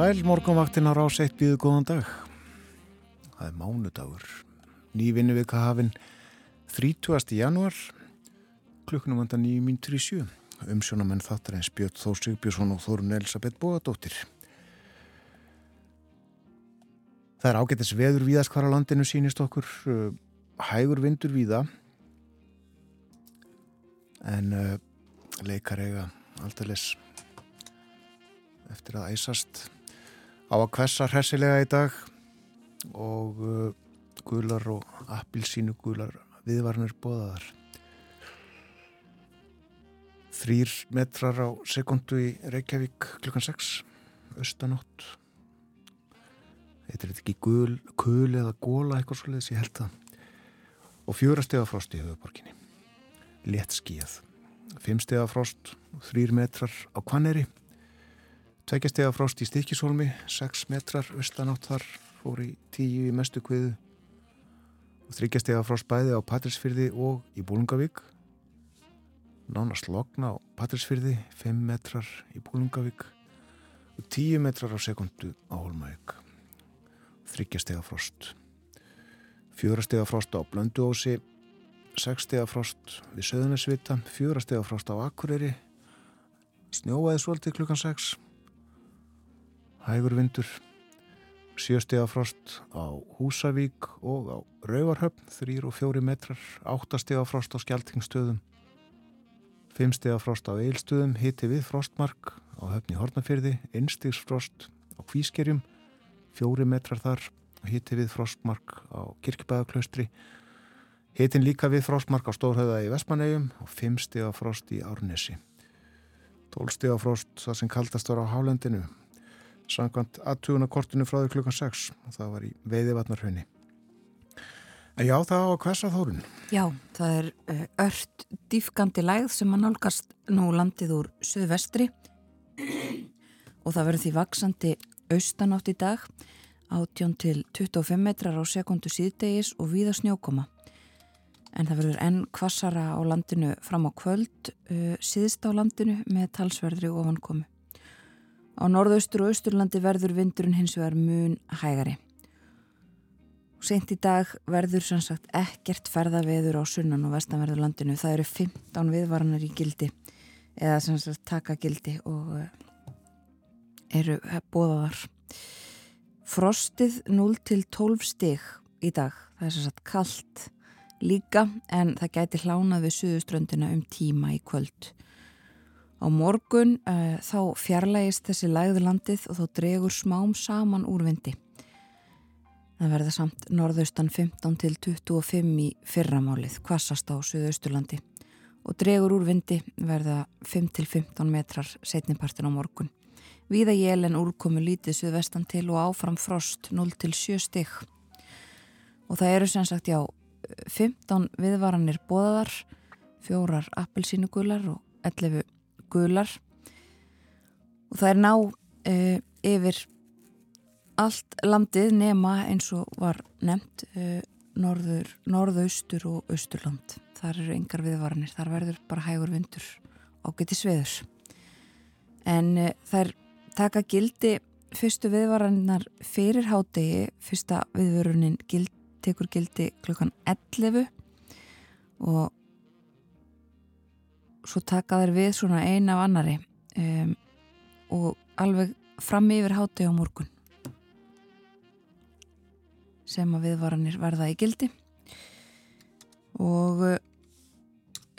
sæl, morgunvaktin á rás eitt býðu góðan dag. Það er mánudagur. Nývinni við hafinn 30. januar, klukkunum vandan 9.37. Umsjónamenn þáttar eins Björn Þór Sigbjörnsson og Þórun Elisabeth Bóðadóttir. Það er ágættis veður víðast hvar á landinu sínist okkur. Uh, hægur vindur víða. En uh, leikar eiga aldrei les eftir að æsast á að kvessa hressilega í dag og uh, gular og appilsínu gular viðvarnir bóðaðar. Þrýr metrar á sekundu í Reykjavík klukkan 6, austanótt. Er ekki gul, kul eða góla eitthvað svolítið ég held það. Og fjóra steg af frost í höfuborginni. Létt skíjað. Fimm steg af frost, þrýr metrar á Kvanneri Tveikjastega frost í Stikisólmi, 6 metrar austanátt þar, fór í 10 í mestu kviðu þryggjastega frost bæði á Patrísfyrði og í Búlungavík. Nánast lokna á Patrísfyrði, 5 metrar í Búlungavík og 10 metrar á sekundu á Holmavík. Þryggjastega frost. Fjórastega frost á Blönduósi, 6 stega frost við Söðunarsvita, fjórastega frost á Akureyri, snjóaði svolítið klukkan 6 hægur vindur, sjöstega frost á Húsavík og á Rauvarhöfn, þrýr og fjóri metrar, áttastega frost á Skeltingstöðum, fimmstega frost á Eilstöðum, hitti við frostmark á höfni Hortnafyrði, einstigsfrost á Kvískerjum, fjóri metrar þar, hitti við frostmark á Kirkibæðaklaustri, hittin líka við frostmark á Stórhauða í Vestmannegjum og fimmstega frost í Árnesi. Tólstega frost það sem kaldast var á Hálendinu sangkvæmt aðtugunakortinu frá því klukkan 6 og það var í veiðivatnarhraunni. En já, það á að hversa þórun? Já, það er uh, ört dýfgandi læð sem að nálgast nú landið úr söðvestri og það verður því vaksandi austanátt í dag 18 til 25 metrar á sekundu síðdegis og viða snjókoma. En það verður enn kvassara á landinu fram á kvöld, uh, síðst á landinu með talsverðri ofankomu. Á norðaustur og austurlandi verður vindurinn hins vegar mun hægari. Sent í dag verður sem sagt ekkert ferðaveður á sunnan og vestanverður landinu. Það eru 15 viðvaranar í gildi eða sem sagt taka gildi og eh, eru bóðaðar. Frostið 0 til 12 stig í dag. Það er sem sagt kallt líka en það gæti hlánað við suðuströndina um tíma í kvöld. Á morgun uh, þá fjarlægist þessi lægðlandið og þó dregur smám saman úrvindi. Það verða samt norðaustan 15 til 25 í fyrramálið, kvassast á Suðausturlandi og dregur úrvindi verða 5 til 15 metrar setnipartin á morgun. Víða jél en úrkomu lítið suðvestan til og áfram frost 0 til 7 stygg. Og það eru sem sagt já 15 viðvaranir bóðar, fjórar appelsínugular og 11 gular. Og það er ná uh, yfir allt landið nema eins og var nefnt uh, norður, norðaustur og austurland. Þar eru yngar viðvaranir, þar verður bara hægur vindur ágæti sveður en uh, þær taka gildi fyrstu viðvarannar fyrir hádegi. Fyrsta viðvörunin gild, tekur gildi klukkan 11 og svo taka þær við svona eina af annari um, og alveg fram yfir háti á morgun sem að viðvaranir verða í gildi. Og uh,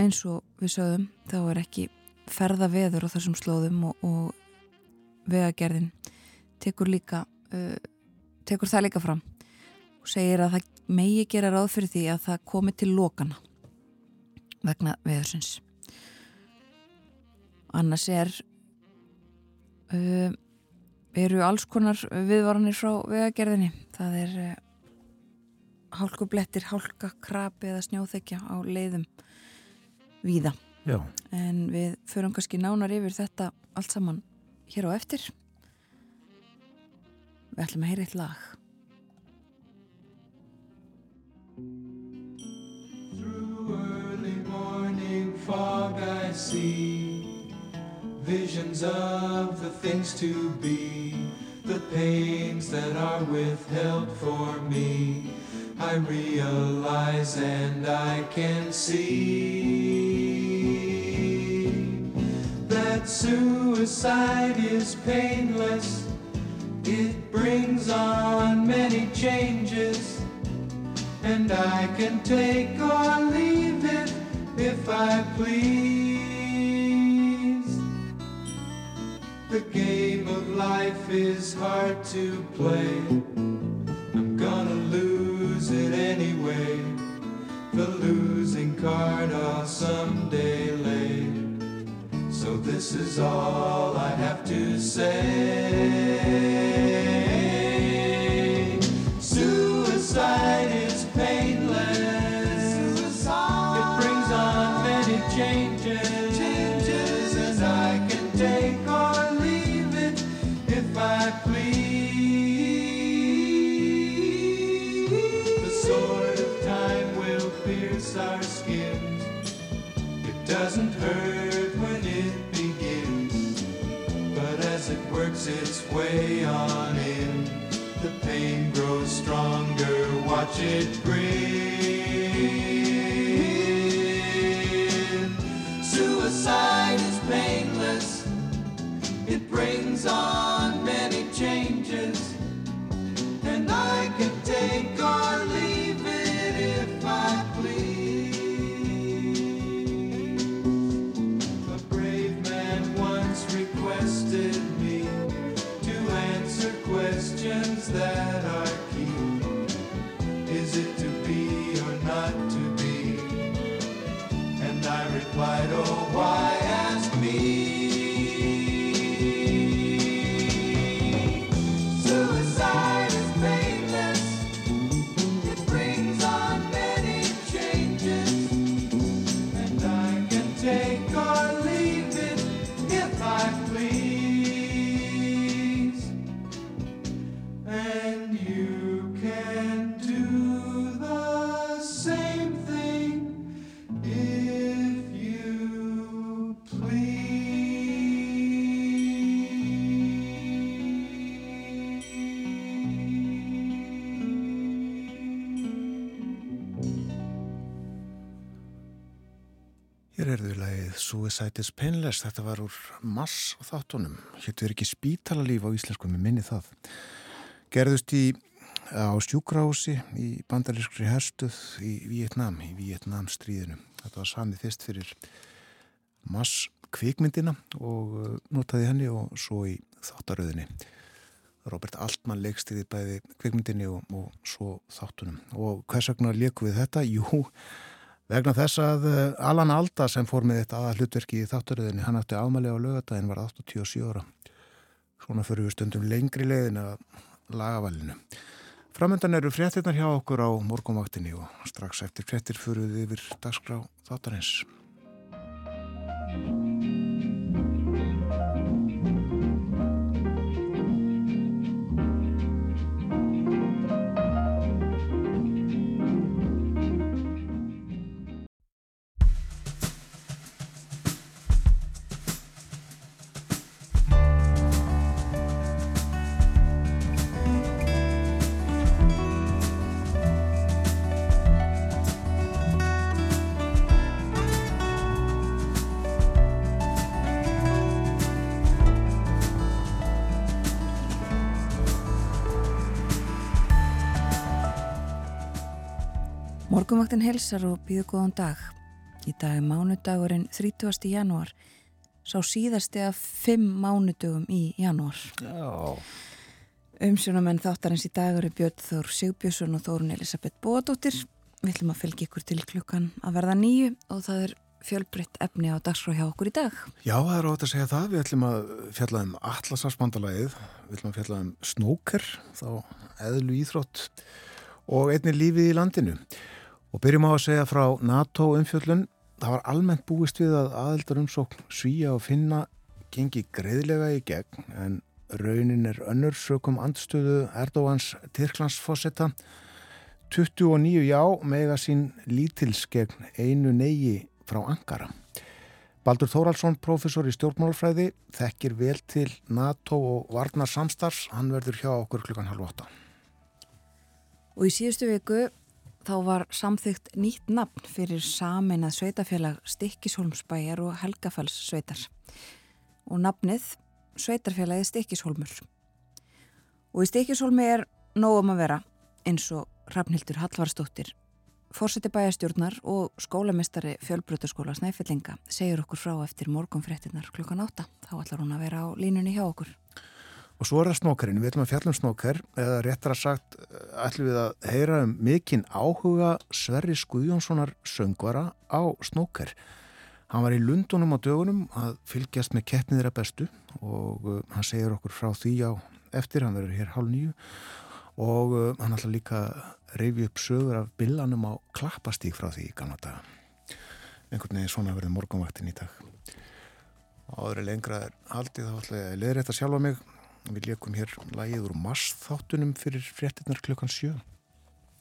eins og við sögum þá er ekki ferða veður á þessum slóðum og, og vegagerðin tekur líka uh, tekur það líka fram og segir að það megi gera ráð fyrir því að það komi til lokana vegna veðursins annars er uh, eru alls konar viðvaranir frá vegagerðinni það er uh, hálkublettir, hálkakrapi eða snjóþekja á leiðum víða. Já. En við förum kannski nánar yfir þetta allt saman hér á eftir. Við ætlum að heyra eitt lag. Through early morning fog I see visions of the things to be, the pains that are withheld for me. I realize and I can see that suicide is painless. It brings on many changes. And I can take or leave it if I please. The game of life is hard to play. I'm gonna lose it anyway. The losing card I'll someday lay. So this is all I have to say. Watch it grin. Suicide is Painless, þetta var úr mass þáttunum, héttur ekki spítalalíf á íslensku, með minni það. Gerðust í, á stjúkrási í bandarískri herstuð í Vietnam, í Vietnam stríðinu. Þetta var samið fyrst fyrir mass kvikmyndina og uh, notaði henni og svo í þáttaröðinni. Robert Altman leikst í því bæði kvikmyndinni og, og svo þáttunum. Og hvers vegna leikum við þetta? Jú, Vegna þess að uh, Alan Alda sem fór með þetta aða hlutverki í þáttaröðinni, hann átti ámæli á lögadaginn var 87 ára. Svona fyrir við stundum lengri leiðin að lagavalinu. Framöndan eru fréttirnar hjá okkur á morgumvaktinni og strax eftir fréttir fyrir við yfir dagskrá þáttarins. Morgumvaktin helsar og býðu góðan dag. Í dag er mánudagurinn 30. janúar, sá síðasti af fimm mánudögum í janúar. Já. Umsjónamenn þáttarins í dag eru Björn Þór Sigbjörnsson og Þórun Elisabeth Bóadóttir. Við ætlum að fylgja ykkur til klukkan að verða nýju og það er fjölbreytt efni á dagskrá hjá okkur í dag. Já, það er ótt að segja það. Við ætlum að fjalla um Atlasafsbandalæðið, við ætlum að fjalla um snóker, þá eðlu íþrótt og einni lífið í landinu. Og byrjum á að segja frá NATO umfjöllun. það var almennt búist við að aðeldar umsókn svíja og finna gengi greiðlega í gegn en raunin er önnur sökum andstöðu Erdóans Tyrklandsfossetta 29 já mega sín lítils gegn einu negi frá Ankara. Baldur Þóraldsson, professor í stjórnmálfræði, þekkir vel til NATO og Varnar Samstars, hann verður hjá okkur klukkan halv åtta. Og í síðustu viku þá var samþygt nýtt nafn fyrir saminað sveitafélag Stikkishólmsbæjar og Helgafells sveitar. Og nafnið sveitarfélagið Stikkishólmur. Og í Stikkishólmi er nógum að vera eins og Rafnhildur Hallvarsdóttir Fórseti bæjastjórnar og skólamistari fjölbrutarskóla Snæfellinga segir okkur frá eftir morgunfréttinnar klukkan átta. Þá ætlar hún að vera á línunni hjá okkur. Og svo er það snókarinn, við ætlum að fjallum snókar eða réttar að sagt ætlum við að heyra um mikinn áhuga Sverri Skuðjónssonar söngvara á snókar. Hann var í Lundunum á dögunum að fylgjast með keppniðra bestu og uh, hann segir okkur frá því á eftir, hann verður hér hálf nýju og uh, hann ætla líka reyfi upp sögur af billanum á klappastík frá því gamla daga. Einhvern veginn svona verður morgunvaktin í dag. Áður er lengra er haldið þá ætla ég að leðra þetta sjálfa mig. Við leikum hér lagið úr mars þáttunum fyrir fréttinnar klukkan sjö.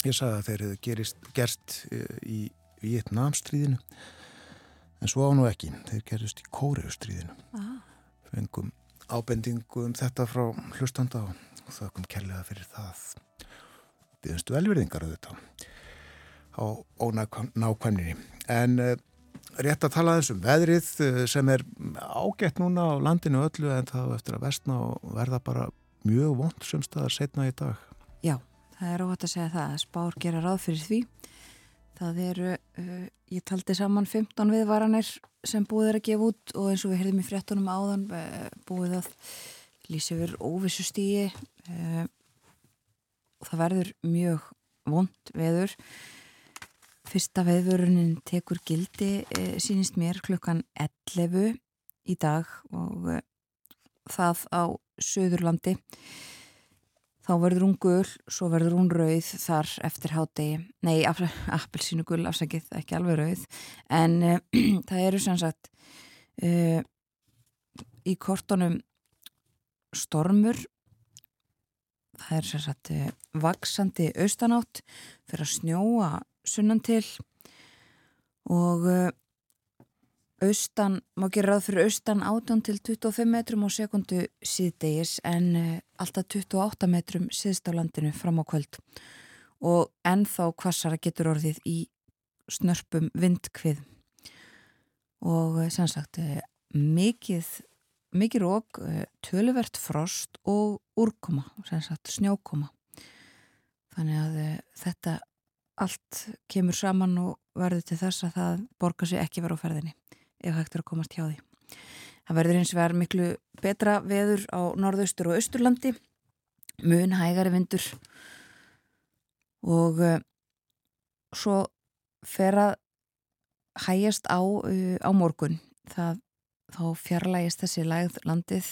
Ég sagði að þeir hefðu gerist, gerst eh, í Vietnamstríðinu en svo á nú ekki. Þeir gerist í Kóreustríðinu. Ah. Fengum ábendingu um þetta frá hlustanda og þökkum kellega fyrir það byggðumstu velverðingar auðvitað á ónákvæmninni. En uh, rétt að tala þessum veðrið uh, sem er ágætt núna á landinu öllu en það eftir að vestna og verða bara mjög vond sem staðar setna í dag. Já, það er óhætt að segja það að spár gera ráð fyrir því. Það eru, uh, ég taldi saman 15 viðvaranir sem búið er að gefa út og eins og við heyrðum í fréttunum áðan búið að lýsa yfir óvissu stíi og það verður mjög vond veður fyrsta veðvörunin tekur gildi e, sínist mér klukkan 11 í dag og e, það á Suðurlandi. Þá verður hún gul svo verður hún rauð þar eftir hádegi. Nei, appelsínu gul afsakið, ekki alveg rauð. En e, það eru sem sagt í kortunum stormur. Það er sér satt eh, vaksandi austanátt fyrir að snjóa sunnan til og eh, austan, má gera ráð fyrir austan 18 til 25 metrum á sekundu síðdegis en eh, alltaf 28 metrum síðst á landinu fram á kvöld og ennþá hvassara getur orðið í snörpum vindkvið og sem sagt mikið mikið rók, eh, töluvert frost og úrkoma, sagt, snjókoma. Þannig að eh, þetta allt kemur saman og verður til þess að það borgar sig ekki verið á ferðinni ef hægt er að komast hjá því. Það verður eins og verður miklu betra veður á norðaustur og austurlandi, mun hægari vindur og uh, svo fer að hægjast á, uh, á morgun. Það þá fjarlægist þessi landið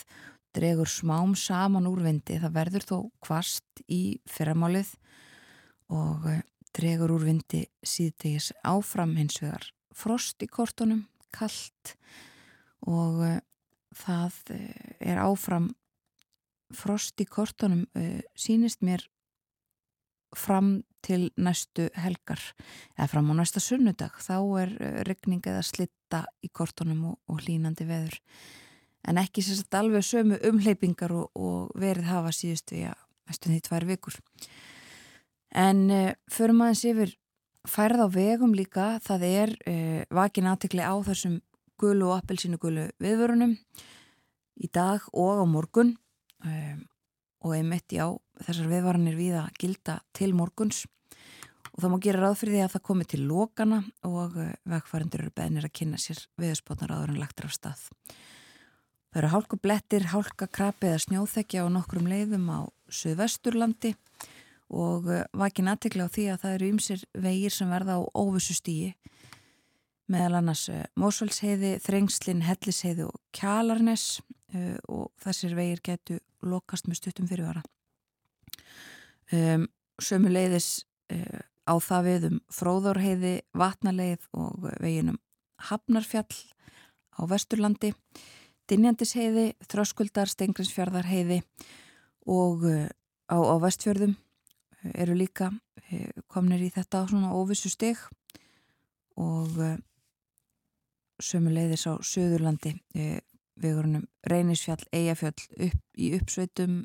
dregur smám saman úr vindi það verður þó kvast í fyrramálið og eh, dregur úr vindi síðtegis áfram hins vegar frost í kortunum, kallt og uh, það uh, er áfram frost í kortunum uh, sínist mér fram til næstu helgar eða fram á næsta sunnudag. Þá er eh, regning eða slitta í kortunum og, og hlínandi veður. En ekki sérstaklega alveg sömu umleipingar og, og verið hafa síðust við að mestum því tvær vikur en uh, förum aðeins yfir færð á vegum líka. Það er uh, vakin aðtekli á þessum gulu og appelsínu gulu viðvörunum í dag og á morgun. Um, og einmitt já, þessar viðvaranir við að gilda til morguns. Og það má gera ráð fyrir því að það komi til lokana og eh, vegfærandur eru beðnir að kynna sér viðspotnar áður en lagtur af stað. Það eru hálkublettir, hálkakrapi eða snjóþekja á nokkrum leiðum á Suðvesturlandi. og eh, vakin aðtekla á því að það eru ymsir vegir sem verða á óvissu stíi meðal annars eh, Mósvaldsheiði, Þrengslin, Hellisheiði og Kjalarnes og þessir vegir getur lokast með stuttum fyrirvara. Um, sömu leiðis uh, á það við um fróðórheiði, vatnaleið og veginum Hafnarfjall á Vesturlandi, Dinjandisheiði, Þröskuldar, Stengrinsfjörðarheiði og uh, á, á Vestfjörðum eru líka uh, komnir í þetta svona óvissu steg og uh, sömuleiðis á Suðurlandi vegurunum Reynisfjall, Eyjafjall upp í uppsveitum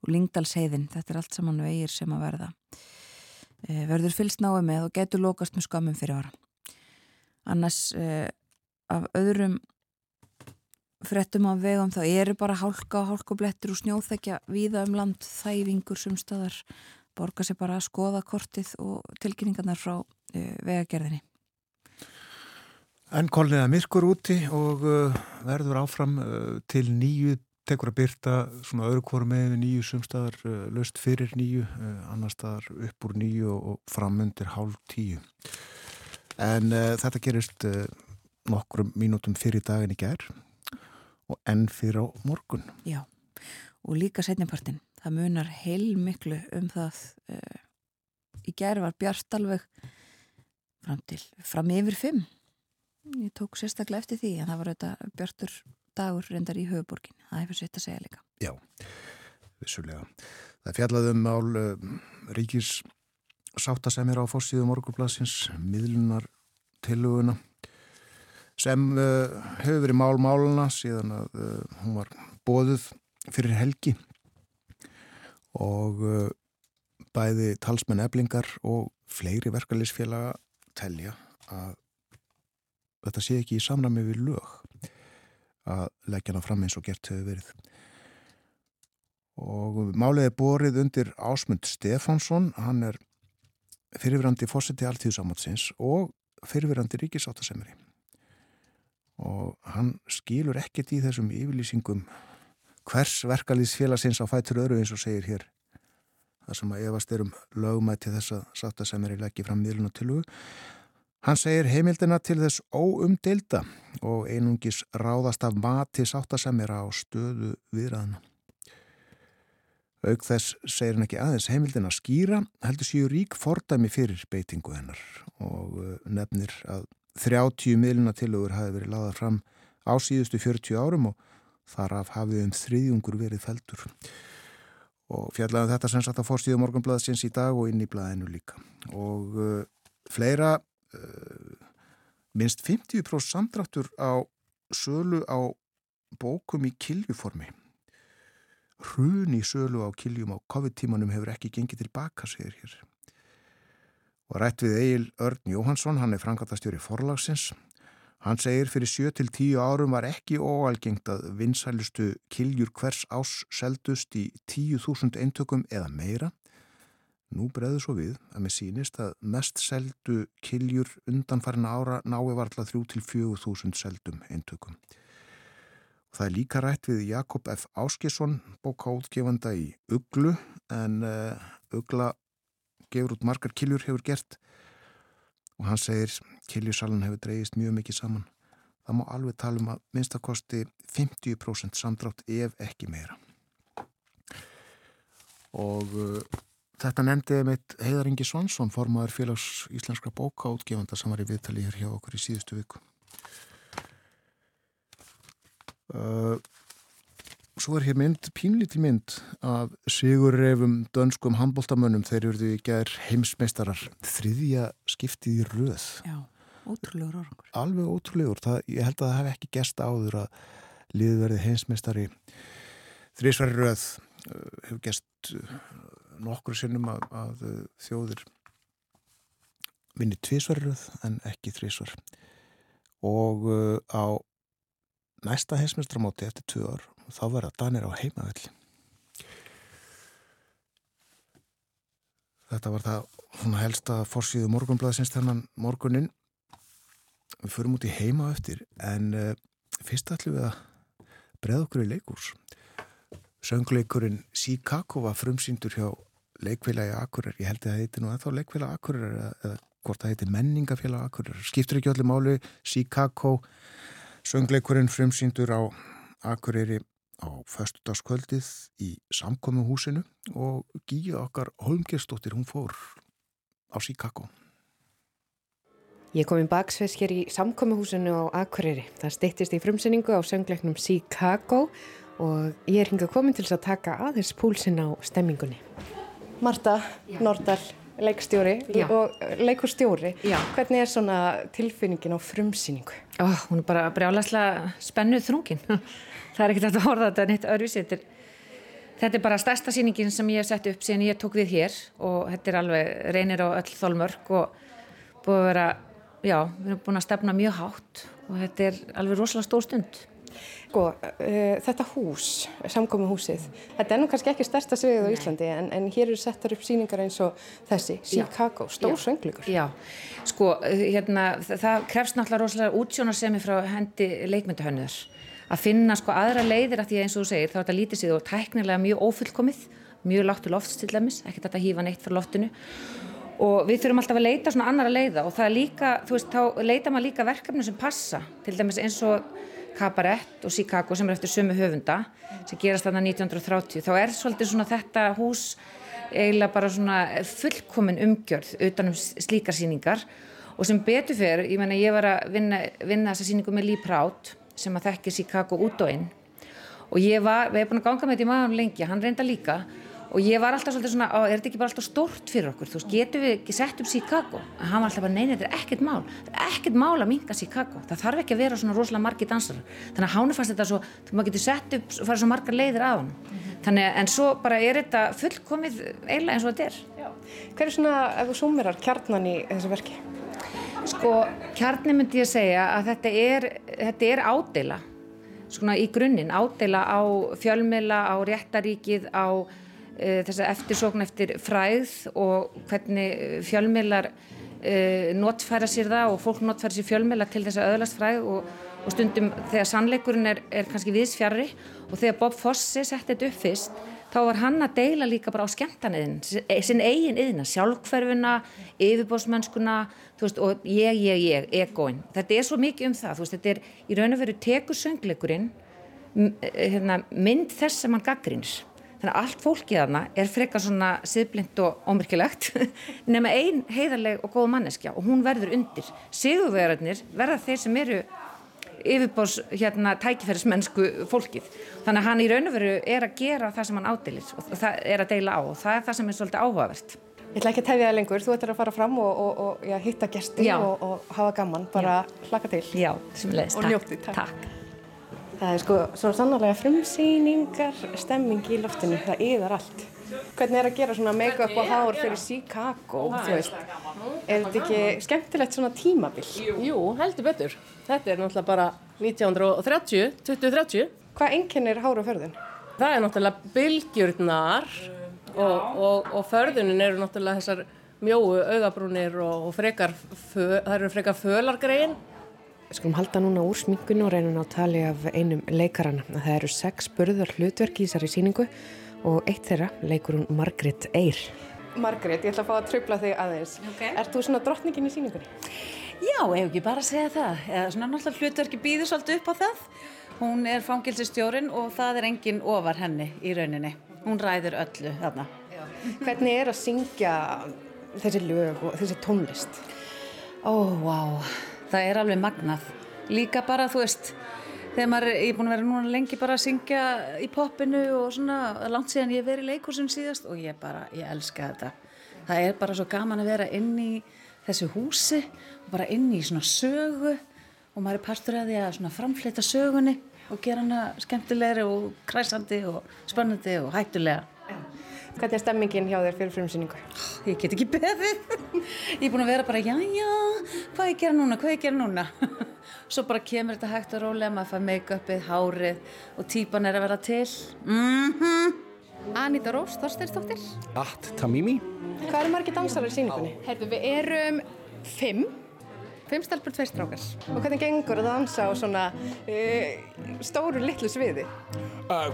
og Lingdalsheiðin þetta er allt saman vegir sem að verða verður fylst náðu með og getur lokast með skamum fyrir ára annars af öðrum frettum á vegum þá eru bara hálka og hálkublettur og snjóþekja víða um land þæfingur sem staðar. Borga sér bara að skoða kortið og tilkynningarnar frá uh, vegagerðinni. En kolniða myrkur úti og uh, verður áfram uh, til nýju tekur að byrta svona öðru kvoru með nýju sumstaðar löst fyrir nýju annar staðar upp úr nýju og framundir hálf tíu en þetta gerist nokkrum mínútum fyrir daginn í gerð og enn fyrir á morgun. Já, og líka setnipartin. Það munar heil miklu um það. Uh, í gerð var Bjart alveg fram til, fram yfir fimm. Ég tók sérstaklega eftir því en það var þetta Bjartur dagur reyndar í höfuborgin. Það hefur sett að segja líka. Já, vissulega. Það fjallaðum mál uh, ríkis sáttasemir á fórsíðu morgunblassins, miðlunar tiluguna sem uh, hefur verið mál-máluna síðan að uh, hún var bóðuð fyrir helgi. Og uh, bæði talsmenn eblingar og fleiri verkefliðsfélaga telja að þetta sé ekki í samræmi við lög að leggja hana fram eins og gert hefur verið. Og málið er borið undir Ásmund Stefánsson, hann er fyrirverandi fórseti alltíðsamátsins og fyrirverandi ríkisáttasemri og hann skilur ekkert í þessum yfirlýsingum hvers verkalýðsfélagsins á fætur öru eins og segir hér. Þar sem að efast er um lögumæti þess að sátta sem er í leggi fram miðluna til hug hann segir heimildina til þess óumdeilda og einungis ráðast af mati sátta sem er á stöðu viðræðina auk þess segir hann ekki aðeins heimildina skýra heldur síður rík fordæmi fyrir beitingu hennar og uh, nefnir að 30 miðluna tilugur hafi verið laðað fram á síðustu 40 árum og þaraf hafið um þriðjungur verið feldur og fjallaðum þetta sem sagt að fórstíðu morgunblæðsins í dag og inn í blæðinu líka. Og uh, fleira uh, minnst 50% samdráttur á sölu á bókum í kiljuformi hrun í sölu á kiljum á COVID-tímanum hefur ekki gengið tilbaka, segir hér og rætt við Egil Örn Jóhansson, hann er frangatastjóri forlagsins. Hann segir fyrir 7-10 árum var ekki óalgengt að vinsælustu kiljur hvers ás seldust í 10.000 eintökum eða meira. Nú breyður svo við að með sínist að mest seldu kiljur undanfærna ára nái varðla 3-4.000 seldum eintökum. Og það er líka rætt við Jakob F. Áskisson, bókáðgefanda í Uglu, en uh, Ugla gefur út margar kiljur hefur gert. Og hann segir kiljusalun hefur dreyist mjög mikið saman. Það má alveg tala um að minnstakosti 50% samdrátt ef ekki meira. Og uh, þetta nefndiði mitt Heiðar Ingi Svansson formaður félags íslenskra bóka útgefanda sem var í viðtali hér hjá okkur í síðustu viku. Uh, Svo er hér mynd, pínlíti mynd af sigurreifum dönskum handbóltamönnum þeir eruðu í gerð heimsmeistarar þriðja skiptið í röð. Já, ótrúlegur orðangur. Alveg ótrúlegur. Það, ég held að það hef ekki gest áður að liðverði heimsmeistari þrísværi röð uh, hefur gest uh, nokkru sinnum að, að uh, þjóðir vinni tvísværi röð en ekki þrísvar. Og á næsta heimsmeistramáti eftir tvö ár og þá verða Danir á heimavelli. Þetta var það helsta fórsíðu morgunblæðsins þennan morgunin. Við förum út í heima eftir en uh, fyrst ætlum við að breða okkur í leikús. Söngleikurinn Sikako var frumsýndur hjá leikvélagi Akurir. Ég held að það heiti nú ennþá leikvélagi Akurir eða, eða hvort það heiti menningafélagi Akurir. Skiptur ekki allir máli Sikako. Söngleikurinn frumsýndur á Akureyri á föstudagskvöldið í samkomiðhúsinu og Gíja okkar Holmgerstóttir hún fór á Sikako Ég kom í baksveis hér í samkommihúsinu á Akureyri. Það styttist í frumsynningu á söngleiknum Chicago og ég er hingað komin til að taka aðeins púlsinn á stemmingunni. Marta Nordal, leikstjóri Já. og leikurstjóri. Já. Hvernig er svona tilfinningin á frumsynningu? Ó, hún er bara brjálæslega spennuð þrungin. Það er ekkert að horfa þetta neitt öðruvísi. Þetta er, bara stærsta sýningin sem ég hef sett upp síðan ég tók við hér og þetta er alveg reynir á öll þólmörk og búið að vera, já, við erum búin að stefna mjög hátt og þetta er alveg rosalega stór stund. Sko, uh, þetta hús, samkommihúsið, þetta er nú kannski ekki stærsta sviðið á Íslandi en, en hér eru settar upp sýningar eins og þessi, Chicago, stór söngleikur. Já, sko, hérna, það, það krefst náttúrulega rosalega útsjónarsemi frá hendi leikmyndahönnur að finna sko aðra leiðir að því að eins og þú segir þá er þetta lítið sig og tæknilega mjög ófullkomið, mjög lágt til lofts til dæmis, ekki þetta hýfa neitt frá loftinu. Og við þurfum alltaf að leita svona annara leiða og það er líka, þú veist, þá leita maður líka verkefni sem passa, til dæmis eins og Cabaret og Chicago sem er eftir sömu höfunda sem gerast þarna 1930 þá er svolítið svona þetta hús eiginlega bara svona fullkomin umgjörð utan um slíkar síningar og sem betur fyrir, ég menna ég var að vinna, vinna þessa síningu með Lee Prout sem að þekki Chicago út og inn. Og ég var, við erum búin að ganga með þetta í maður lengi, hann reynda líka og ég var alltaf svolítið svona, er þetta ekki bara alltaf stórt fyrir okkur, þú veist, getum við ekki sett upp Chicago, en hann var alltaf bara, neina, þetta er ekkert mál. Þetta er ekkert mál að minka Chicago. Það þarf ekki að vera svona rosalega margi dansar þannig að hánu fannst þetta svo, þú maður getur sett upp og fara svo margar leiðir af hann þannig að, en svo bara er þetta fullkomið eiginlega eins og þetta er. Hver er svona, ef þú súmirar, kjarnan í þessu verki? Sko, kjarni myndi ég segja að þetta er, þetta er ádela, svona í grunninn, ádela á fjölmiðla, á réttaríkið, á uh, þessa eftirsókn eftir fræð og hvernig fjölmiðlar uh, notfæra sér það og fólk notfæra sér fjölmiðla til þess að öðlast fræð og, og stundum þegar sannleikurinn er, er kannski viðsfjarri og þegar Bob Fosse setti þetta upp fyrst þá var hann að deila líka bara á skemmtaniðin, sinn eigin yðina, sjálfhverfuna, yfirbósmennskuna, og ég, ég, ég, egoin. Þetta er svo mikið um það, veist, þetta er í raun og veru tekur söngleikurinn hérna, mynd þess sem hann gaggrins. Þannig að allt fólkið þarna er frekar svona siðblind og ómyrkilegt nema ein heiðarleg og góð manneskja og hún verður undir. Sigurverðarnir verða þeir sem eru yfirbós hérna tækifærismennsku fólkið. Þannig að hann í raun og veru er að gera það sem hann ádilir og það er að deila á og það er það sem er svolítið áhugavert. Ég ætla ekki að tefja það lengur, þú ætlar að fara fram og, og, og já, hitta gesti Já. og, og hafa gaman, bara hlaka til. Já, sem leiðist. Og njótið, takk. takk. Það er sko svona sannarlega frumsýningar, stemming í loftinu, það yðar allt. Hvernig er að gera svona make-up og hár fyrir Chicago, þú veist? Er þetta ekki skemmtilegt svona tímabil? Jú, heldur betur. Þetta er náttúrulega bara 1930, 2030. Hvað einkennir hár og förðun? Það er náttúrulega bylgjurnar og, og, og förðunin eru náttúrulega þessar mjóu augabrúnir og, og frekar, fö, það eru frekar fölargrein. Við skulum halda núna úr sminkunni og reynum að tali af einum leikarana. Það eru sex burðar hlutverk í þessari síningu og eitt þeirra leikur hún Margrét Eyr. Margrét, ég ætla að fá að tröfla þig aðeins. Ok. Ert þú svona drottningin í síningunni? Já, ef ekki bara að segja það. Eða svona náttúrulega hlutverki býður svolítið upp á það. Hún er fangilsistjórin og það er engin ofar henni í rauninni. Hún ræður öllu þarna. Hvernig er að syngja þessi lög og þessi tónlist? Ó, vá, það er alveg magnað. Líka bara, þú veist, þegar maður ég er búin að vera núna lengi bara að syngja í poppinu og svona, langt síðan ég verið í leikursum síðast og ég bara, ég elska þetta. Það er bara svo gaman að vera inn í þessu húsi og bara inn í svona sögu og maður er partur að því að svona framfleyta sögunni og gera hana skemmtilegri og kræsandi og spennandi og hættulega. Hvernig er stemmingin hjá þér fyrir frumsýningu? Ég get ekki beðið. Ég er búin að vera bara, já, já, hvað ég gera núna, hvað ég gera núna. Svo bara kemur þetta hægt og rólega, maður fær make-upið, hárið og típan er að vera til. Mhm. Anita Rós Þorsteinsdóttir. At Tamimi Hvað eru margir dansarar í síningunni? Herðu, við erum fimm. Fimm stelpur, tveir strákar. Og hvernig gengur að dansa á svona uh, stóru litlu sviði? uh,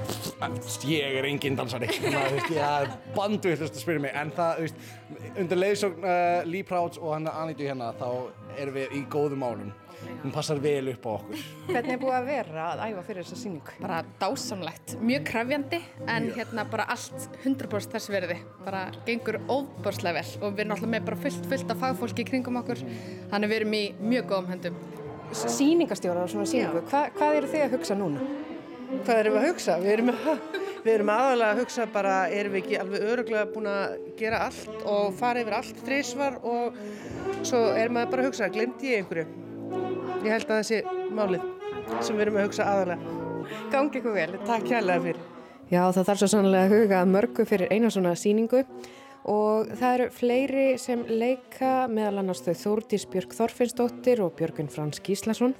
Ég er engin dansari Þannig að, þú veist, Ég er bandvillast að spyrja mig En það, þú veist, undir leiðsókn uh, Lee Prouts og hann Anitu hérna Þá erum við í góðum málum hún passar vel upp á okkur. Hvernig er búið að vera að æfa fyrir þessa síningu? Bara dásamlegt, mjög krafjandi en hérna bara allt 100% þess verði. Bara gengur óbörslega vel og við erum alltaf með bara fullt, fullt af fagfólki kringum okkur. Þannig við erum í mjög góðum höndum. Sýningastjóra á svona síningu, Hva, hvað eru þið að hugsa núna? Hvað erum við að hugsa? Við erum, við erum aðalega að hugsa bara, erum við ekki alveg öruglega búin að gera allt og fara yfir allt þrísvar og svo erum við bara að hugsa, glemdi ég einhverju? Ég held að þessi málið sem við erum að hugsa aðalega. Gangi ykkur vel. Takk kærlega fyrir. Já, það þarf svo sannlega að huga mörgu fyrir eina svona síningu og það eru fleiri sem leika meðal annars þau Þórdís Björg Þorfinnsdóttir og Björgun Frans Gíslason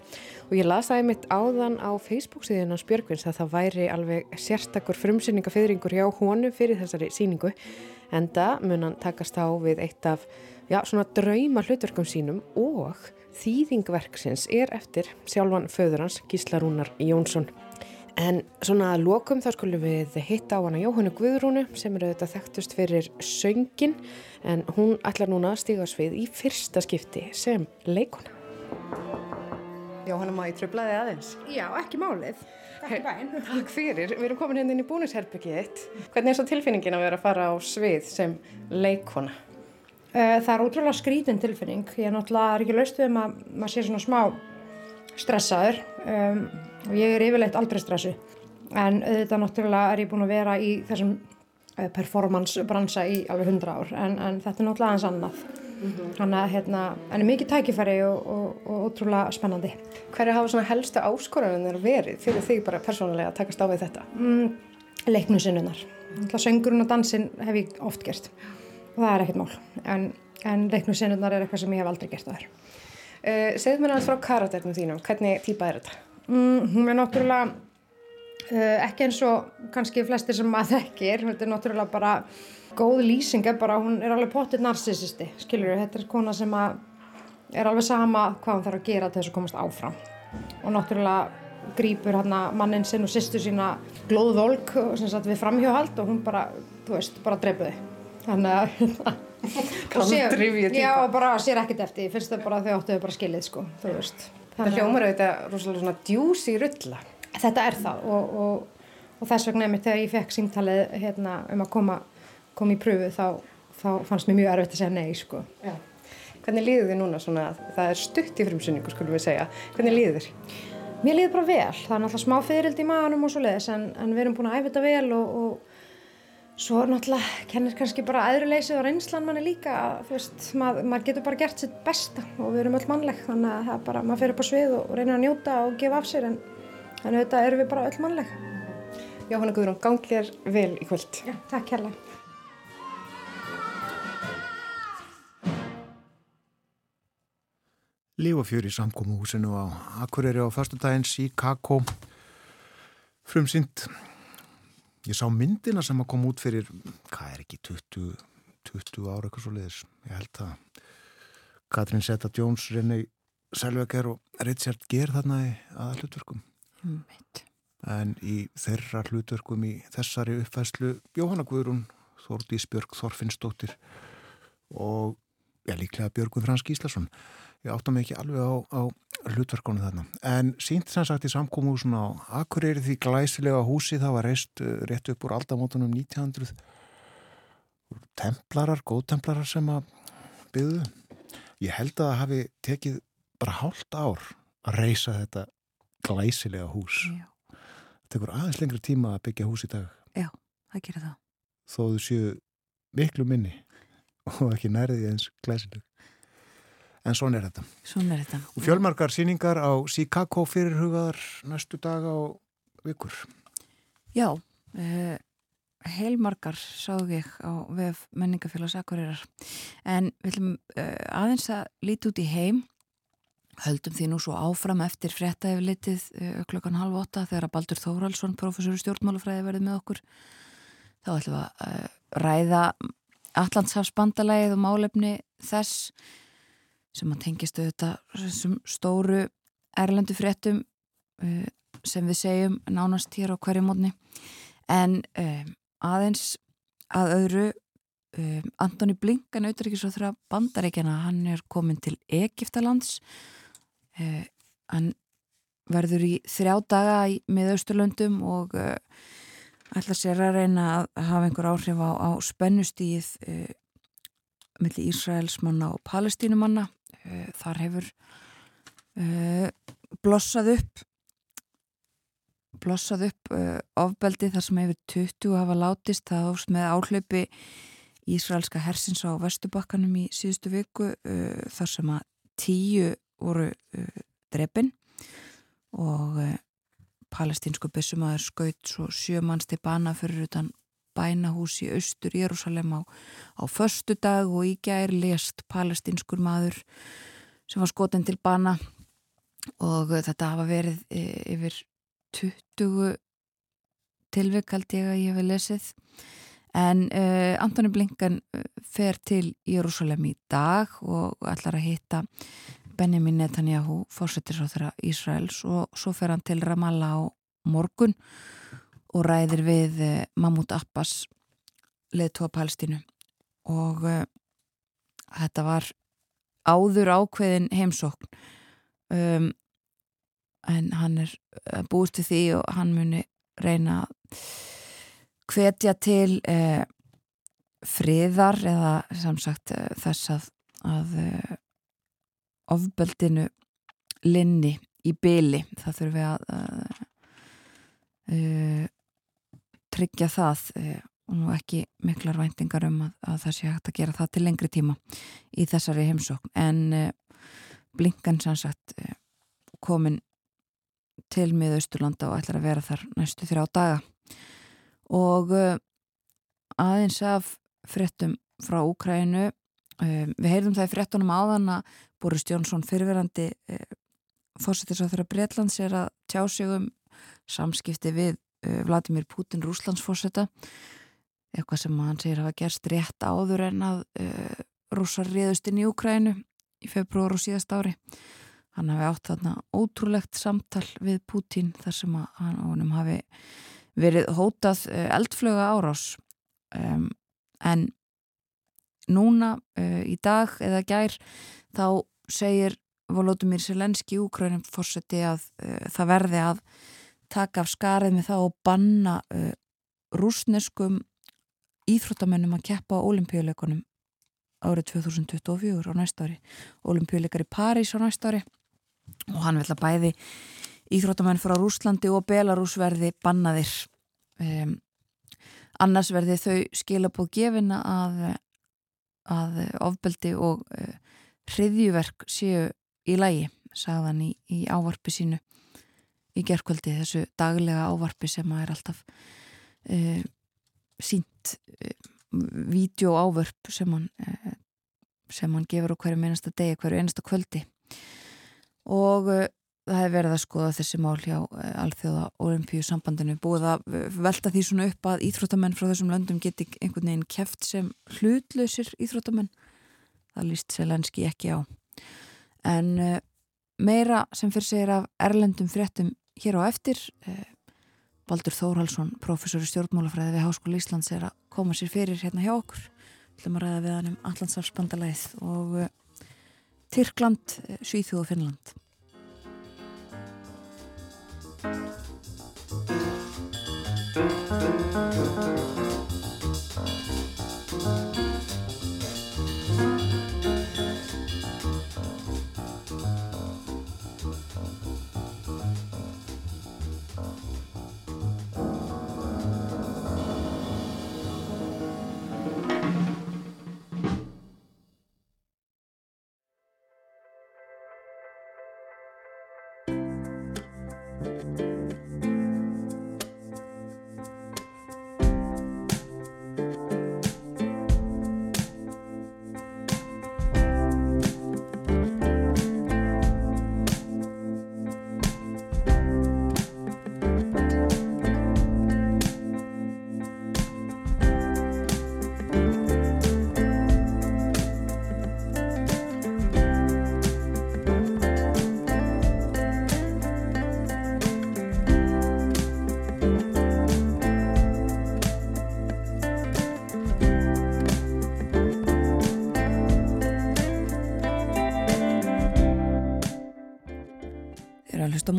og ég las það einmitt áðan á Facebook síðan hans Björguns að það væri alveg sérstakur frumsynningafiðringur hjá honum fyrir þessari síningu enda mun hann takast á við eitt af já, svona drauma hlutverkum sínum og þýðingverksins er eftir sjálfan föður hans Gíslarúnar Jónsson. En svona að lokum þá skulum við hitta á hana Jóhannu Guðrúnu sem eru þetta þekktust fyrir söngin en hún ætlar núna að stíga svið í fyrsta skipti sem leikona. Jóhanna, má ég tröflaði aðeins? Já, ekki málið. Takk í bæinn. Takk fyrir. Við erum komin hérna inn í búnisherbyggið þitt. Hvernig er svo tilfinningin að vera að fara á svið sem leikona? Eh, Það er ótrúlega skrítin tilfinning. Ég er náttúrulega er ekki laust við um að maður sé svona smá stressaður um, og ég er yfirleitt aldrei stressu. En auðvitað náttúrulega er ég búin að vera í þessum uh, performance bransa í alveg hundra ár en, en þetta er náttúrulega aðeins annað. Þannig að hérna, en er mikið tækifæri og, og, og ótrúlega spennandi. Hverju hafa svona helstu áskoranir verið fyrir þig bara persónulega að takast á við þetta? Mm, leiknusinnunar. Söngurinn og dansinn hef ég oft gert og það er ekkert mál. En, en leiknusinnunar er eitthvað sem ég hef aldrei gert aður. Uh, segð mér aðeins frá karakternum þínum, hvernig típa er þetta? Mm, hún er náttúrulega uh, ekki eins og kannski flestir sem maður þekkir, þetta er náttúrulega bara góð lýsing, er bara, hún er alveg potið narsisisti, skilur þetta er kona sem er alveg sama hvað hún þarf að gera til þess að komast áfram og náttúrulega grýpur mannin sinn og sýstu sína glóðvolk við framhjóhald og hún bara, þú veist, bara drepu þau þannig að týpa. já, og bara sér ekkert eftir, finnst það bara að þau áttu þau bara skilið sko, þú veist Það hljómar auðvitað rosalega svona djúsi rulla. þetta er það og, og, og þess vegna einmitt þegar ég fekk símtalið hérna, um að koma, koma í pröfu þá, þá fannst mér mjög erfitt að segja nei sko. Já. Hvernig líður þið núna svona, það er stutt í frumsynningu skulum við segja, hvernig líður þér? Mér líður bara vel, það er náttúrulega smá fyririldi í maðanum og svo leiðis en, en við erum búin að æfa þetta vel og, og svo náttúrulega kennir kannski bara æðruleysið og reynslan manni líka að þú veist, mað, maður getur bara gert sitt besta og við erum öll mannleg þannig að það bara, maður fyrir upp á svið og reynir að njóta og gefa af sér en, en auðvitað erum við bara öll mannleg. Jóhanna Guðrún, gangi þér vel í kvöld. Já, takk hérlega. Líf og fjör í samkómuhúsinu á Akureyri á fastudaginn Chicago frumsynd ég sá myndina sem að koma út fyrir hvað er ekki 20, 20 ára eitthvað svo leiðis, ég held að Katrín Setta Jones René Selveger og Richard Gere þarna í aða hlutverkum Mitt. en í þeirra hlutverkum í þessari uppfæslu Jóhanna Guðrún Þórdís Björg Þorfinnsdóttir og já, líklega Björgun Frans Gíslason ég átta mig ekki alveg á, á hlutverkunum þarna. En sínt sem sagt í samkómuhúsinu á Akureyri því glæsilega húsi það var reist uh, rétt upp úr aldamótunum 1900 templarar, góðtemplarar sem að byggðu. Ég held að það hafi tekið bara hálft ár að reysa þetta glæsilega hús. Já. það tekur aðeins lengri tíma að byggja hús í dag. Það gerir það. þó þau séu miklu minni og ekki nærði eins glæsileg en svona er þetta. Svona er þetta. og fjölmarkar síningar á Chicago fyrirhugaðar næstu daga og vikur. Já, uh, heilmargar sáðu ég á vef menningafélags Akureyrar. En við ætlum uh, aðeins að líti út í heim. Höldum því nú svo áfram eftir frétta yfir litið uh, klokkan halv åtta þegar að Baldur Þóraldsson, professor í stjórnmálafræði verið með okkur. Þá ætlum við að ræða Allandshafsbandalægið og málefni þess sem að tengist auðvitað þessum stóru erlendu fréttum uh, sem við segjum nánast hér á hverju mótni. En um, aðeins að öðru um, Antoni Blinkan þrjá bandaríkjana hann er komin til Egiptalands uh, hann verður í þrjá daga í miðausturlöndum og uh, ætla sér að reyna að hafa einhver áhrif á, á spennustíð uh, millir Ísraelsmanna og Palestínumanna þar hefur uh, blossað upp blossað upp uh, ofbeldi þar sem hefur 20 hafa látist. Það ást með áhlaupi Ísraelska hersins á Vestubakkanum í síðustu viku uh, þar sem að tíu voru drefin og palestinsku byssumæður skaut svo sjö manns til bana fyrir utan bænahús í austur Jérúsalem á, á förstu dag og í gær lest palestinskur maður sem var skotin til bana. Og uh, þetta hafa verið uh, yfir 20 tilvik held ég að ég hef lesið. En uh, Antoni Blinkan fer til Jérúsalem í dag og ætlar að hitta Benjamin Netanyahu, fórsettisráþara Ísraels og svo fer hann til Ramallah á morgun og ræðir við uh, Mahmoud Abbas leðtóa Palestínu. Og uh, þetta var áður ákveðin heimsókn. Um, en hann er búist til því og hann muni reyna hvetja til eh, friðar eða samsagt eh, þess að, að eh, ofbeldinu linni í byli það þurfum við að uh, tryggja það uh, og ekki miklar væntingar um að, að það sé hægt að gera það til lengri tíma í þessari heimsókn. En uh, blinkan sannsagt komin til miðausturlanda og ætlar að vera þar næstu þrjá daga. Og aðeins af fréttum frá Úkrænu við heyrðum það í fréttunum áðan að Boris Jónsson fyrirverandi fórsettis á þeirra Breitlands er að tjá sig um samskipti við Vladimir Putin Rúslandsfórsetta eitthvað sem hann segir hafa gerst rétt áður en að rússar riðust inn í Úkrænu í februar og síðast ári. Hann hafi átt þarna ótrúlegt samtal við Putin þar sem að hann hafi verið hótað eldflöga árás. Um, en núna uh, í dag eða gær þá segir Volodymyr Selenski Úkrænum fórseti að uh, það verði að taka af skarið með það og banna uh, rúsneskum íþróttamennum að keppa á olimpíuleikunum árið 2024 á næsta ári. Olimpíuleikar í París á næsta ári. Og hann vil að bæði íþróttamenn frá Rúslandi og Belarus verði bannaðir. Um, annars verði þau skilabóð gefina að, að ofbeldi og uh, hriðjuverk séu í lægi sagðan í, í ávarpi sínu í gerðkvöldi þessu daglega ávarpi sem er alltaf uh, sínt uh, vídeoávörp sem hann sem hann gefur á hverju einasta degi, hverju einasta kvöldi. Og uh, það hefur verið að skoða þessi mál hjá uh, Alþjóða Olimpíu sambandinu búið að velta því svona upp að íþróttamenn frá þessum löndum geti einhvern veginn keft sem hlutlausir íþróttamenn. Það líst Selenski ekki á. En uh, meira sem fyrir segir af erlendum fréttum hér á eftir Baldur Þórhalsson, professor í stjórnmálafræði við Háskóla Íslands er að koma sér fyrir hérna hjá okkur við ætlum að ræða við hann um Allandsafsbandalæð og Tyrkland, Svíþjóð og Finnland.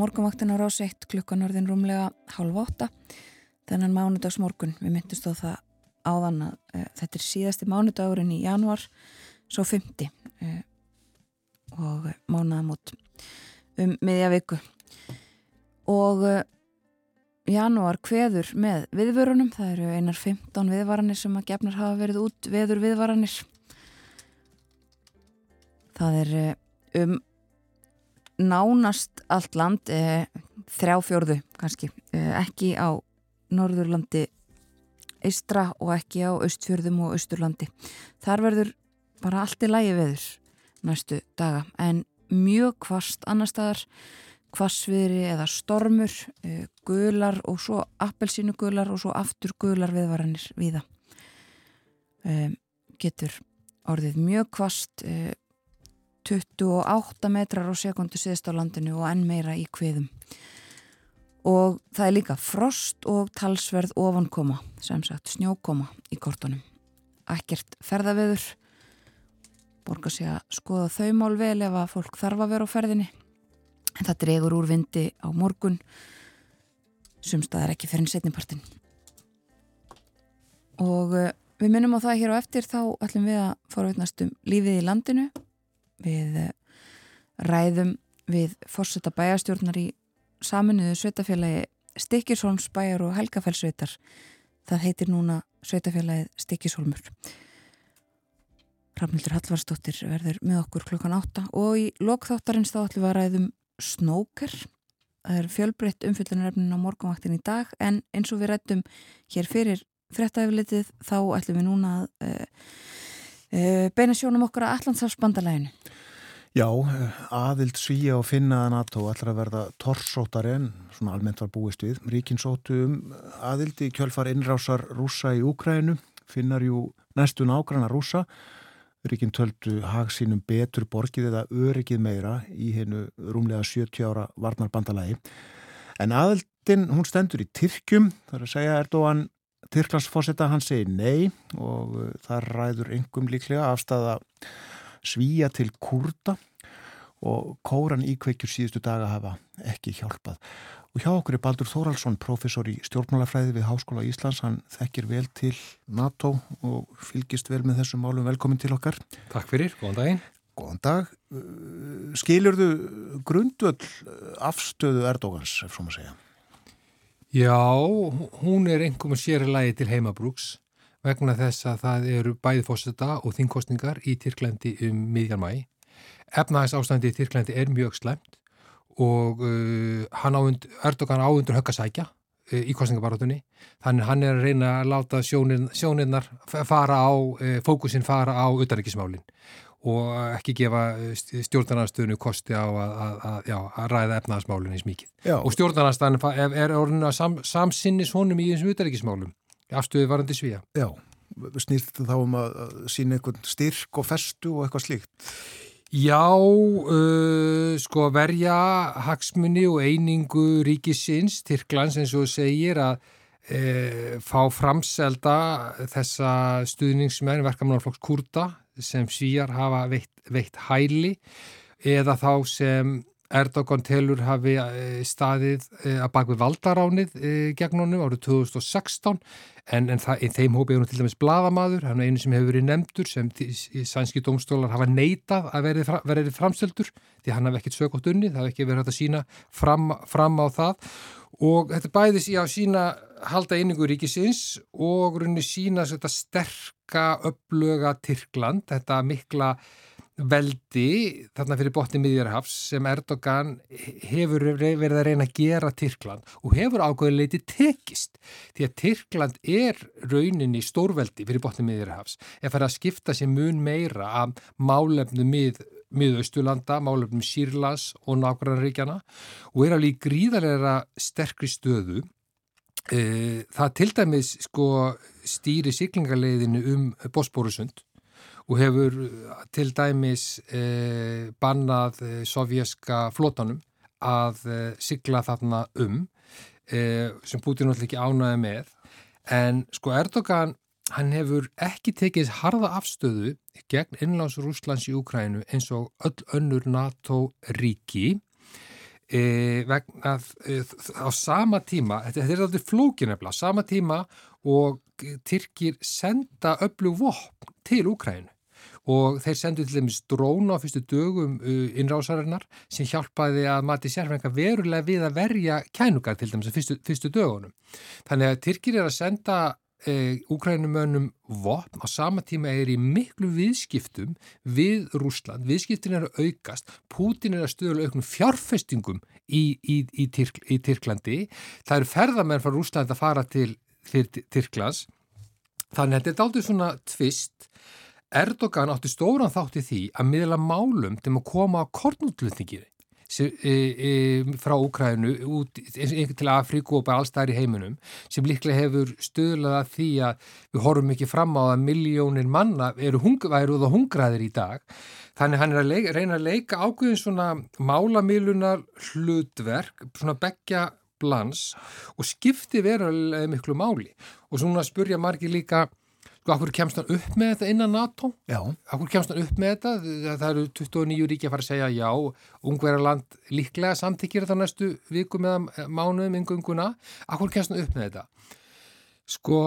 Morgunvaktin á rás 1 klukkan orðin rúmlega halv átta. Þennan mánudags morgun við myndist á það áðan að uh, þetta er síðasti mánudagurinn í januar svo 50 uh, og mánuðamót um miðja viku. Og uh, janúar kveður með viðvörunum, það eru einar 15 viðvaranir sem að gefnar hafa verið út veður viðvaranir. Það er um nánast allt land eh, þrjá fjörðu kannski, eh, ekki á Norðurlandi eistra og ekki á Östfjörðum og Östurlandi. Þar verður bara allt í lægi veður næstu daga en mjög kvast annar staðar kvassviðri eða stormur eh, gular og svo appelsínu gular og svo aftur gular viðvaranir viða eh, getur orðið mjög kvast eh, 28 metrar á sekundu síðast á landinu og enn meira í kviðum. Og það er líka frost og talsverð ofankoma, sem sagt snjókoma í kortunum. Ekkert ferðaveður, borgar sig að skoða þau mál vel ef að fólk þarf að vera á ferðinni. En það dregur úr vindi á morgun, sumstað er ekki fyrir setnipartin. Og uh, við minnum á það hér á eftir þá ætlum við að forveitnast um lífið í landinu við eh, ræðum við fórseta bæjastjórnar í saminuðu sveitafélagi Stikkirsholms bæjar og Helgafellsveitar það heitir núna sveitafélagið Stikkishólmur Rafnildur Hallvarsdóttir verður með okkur klokkan átta og í lokþáttarins þá ætlum við að ræðum Snóker. Það er fjölbreytt umfyllunarefnin á morgunvaktin í dag en eins og við rættum hér fyrir frettæfilitið þá ætlum við núna að uh, beina sjónum okkar að Allandsafsbandalæginu Já, aðild svíja og finna að NATO ætlar að verða torsóttar en svona almennt var búist við. Ríkin sótu um aðild í kjölfar innrásar rúsa í Úkrænu, finnar jú næstu nágranna rúsa. Ríkin töldu hag sínum betur borgið eða öryggið meira í hennu rúmlega 70 ára varnarbandalagi. En aðildin, hún stendur í Tyrkjum, þar að segja Erdóan Tyrklandsforsetta, hann segir nei og uh, það ræður yngum líklega afstæða svíja til kurda og kóran íkveikjur síðustu daga hafa ekki hjálpað. Og hjá okkur er Baldur Þóraldsson, professor í stjórnmálafræði við Háskóla Íslands. Hann þekkir vel til NATO og fylgist vel með þessum málum. Velkomin til okkar. Takk fyrir, góðan daginn. Góðan dag. Skilurðu grundvöld afstöðu Erdógans, ef svo maður segja? Já, hún er einhverjum sér lagi til heimabrúks vegna þess að það eru bæði fórseta og þingkostningar í Tyrklandi um miðjan mæ. Efnaðis ástandi í Tyrklandi er mjög slemt og uh, Erdogan áundur höggasækja uh, í kostningabarátunni. Þannig hann er að reyna að láta sjónin, sjóninnar fara á, uh, fókusin fara á utanrikismálinn og ekki gefa stjórnarnarstöðinu kosti á að, að, að, já, að ræða efnaðasmálinn eins mikið. Já. Og stjórnarnarstöðinu er, er orðin að sam, samsinnis honum í þessum utanrikismálum afstöðu varandi svíja. Já, þetta þá um að sína einhvern styrk og festu og eitthvað slíkt? Já, uh, sko verja hagsmunni og einingu ríkisins, Tyrklands eins og segir að uh, fá framselda þessa stuðningsmenn verkamannarflokks kurda sem svíjar hafa veitt, veitt hæli eða þá sem Erdogan telur hafi staðið að baka við valdaránið gegn honum árið 2016 en, en það, þeim hópi er hún til dæmis bladamadur, hann er einu sem hefur verið nefndur sem sænski domstólar hafa neitað að verið, verið framseldur því hann hafi ekkert sögótt unni, það hafi ekki verið hægt að sína fram, fram á það. Og þetta bæðis í að sína halda einingu ríkisins og runni sína þetta sterka upplöga Tyrkland, þetta mikla veldi þarna fyrir botni miðjarhafs sem Erdogan hefur verið að reyna að gera Tyrkland og hefur ágöðuleiti tekist. Því að Tyrkland er rauninni stórveldi fyrir botni miðjarhafs ef það að skipta sér mun meira af málefnu mið miðaustulanda, málefnum Sýrlas og nákvæmraríkjana og er alveg gríðarlega sterkri stöðu það til dæmis sko stýri siglingarleiðinu um Bosporusund og hefur til dæmis eh, bannað eh, sovjerska flotanum að eh, sigla þarna um sem Putin náttúrulega ekki ánæði með. En sko Erdogan hann hefur ekki tekið harða afstöðu gegn innláns Rúslands í Úkrænu eins og öll önnur NATO ríki e, vegna á sama tíma, þetta, er alltaf flókinefla, sama tíma og Tyrkir senda öllu vopn til Úkrænu og þeir sendu til dæmis dróna á fyrstu dögum uh, innrásarinnar sem hjálpaði að mati sérfænga verulega við að verja kænugar til dæmis fyrstu, fyrstu dögunum. Þannig að Tyrkir er að senda uh, úkrænumönnum vopn á sama tíma er í miklu viðskiptum við Rúsland. Viðskiptin er að aukast, Pútin er að stöðla auknum fjárfestingum í, í, í, Tyrk, í Tyrklandi. Það eru ferðamenn frá Rúsland að fara til Tyrklands. Þannig að þetta er aldrei svona tvist Erdogan átti stóran þátti því að miðla málum til að koma á kornútlutningir e, e, frá Úkrænu til Afríku og bara allstæðar í heiminum sem líklega hefur stöðlaða því að við horfum ekki fram á að miljónir manna eru væruð og hungraðir í dag. Þannig hann er að leika, reyna að leika ákveðin svona málamilunar hlutverk, svona begja blans og skipti verulega miklu máli. Og svona spurja margir líka Sko, akkur kemst hann upp með þetta innan NATO? Já. Akkur kemst hann upp með þetta? Það eru 29 ríki að fara að segja já, ungverðarland líklega samtíkir þetta næstu vikum eða mánuðum yngunguna. Akkur kemst hann upp með þetta? Sko,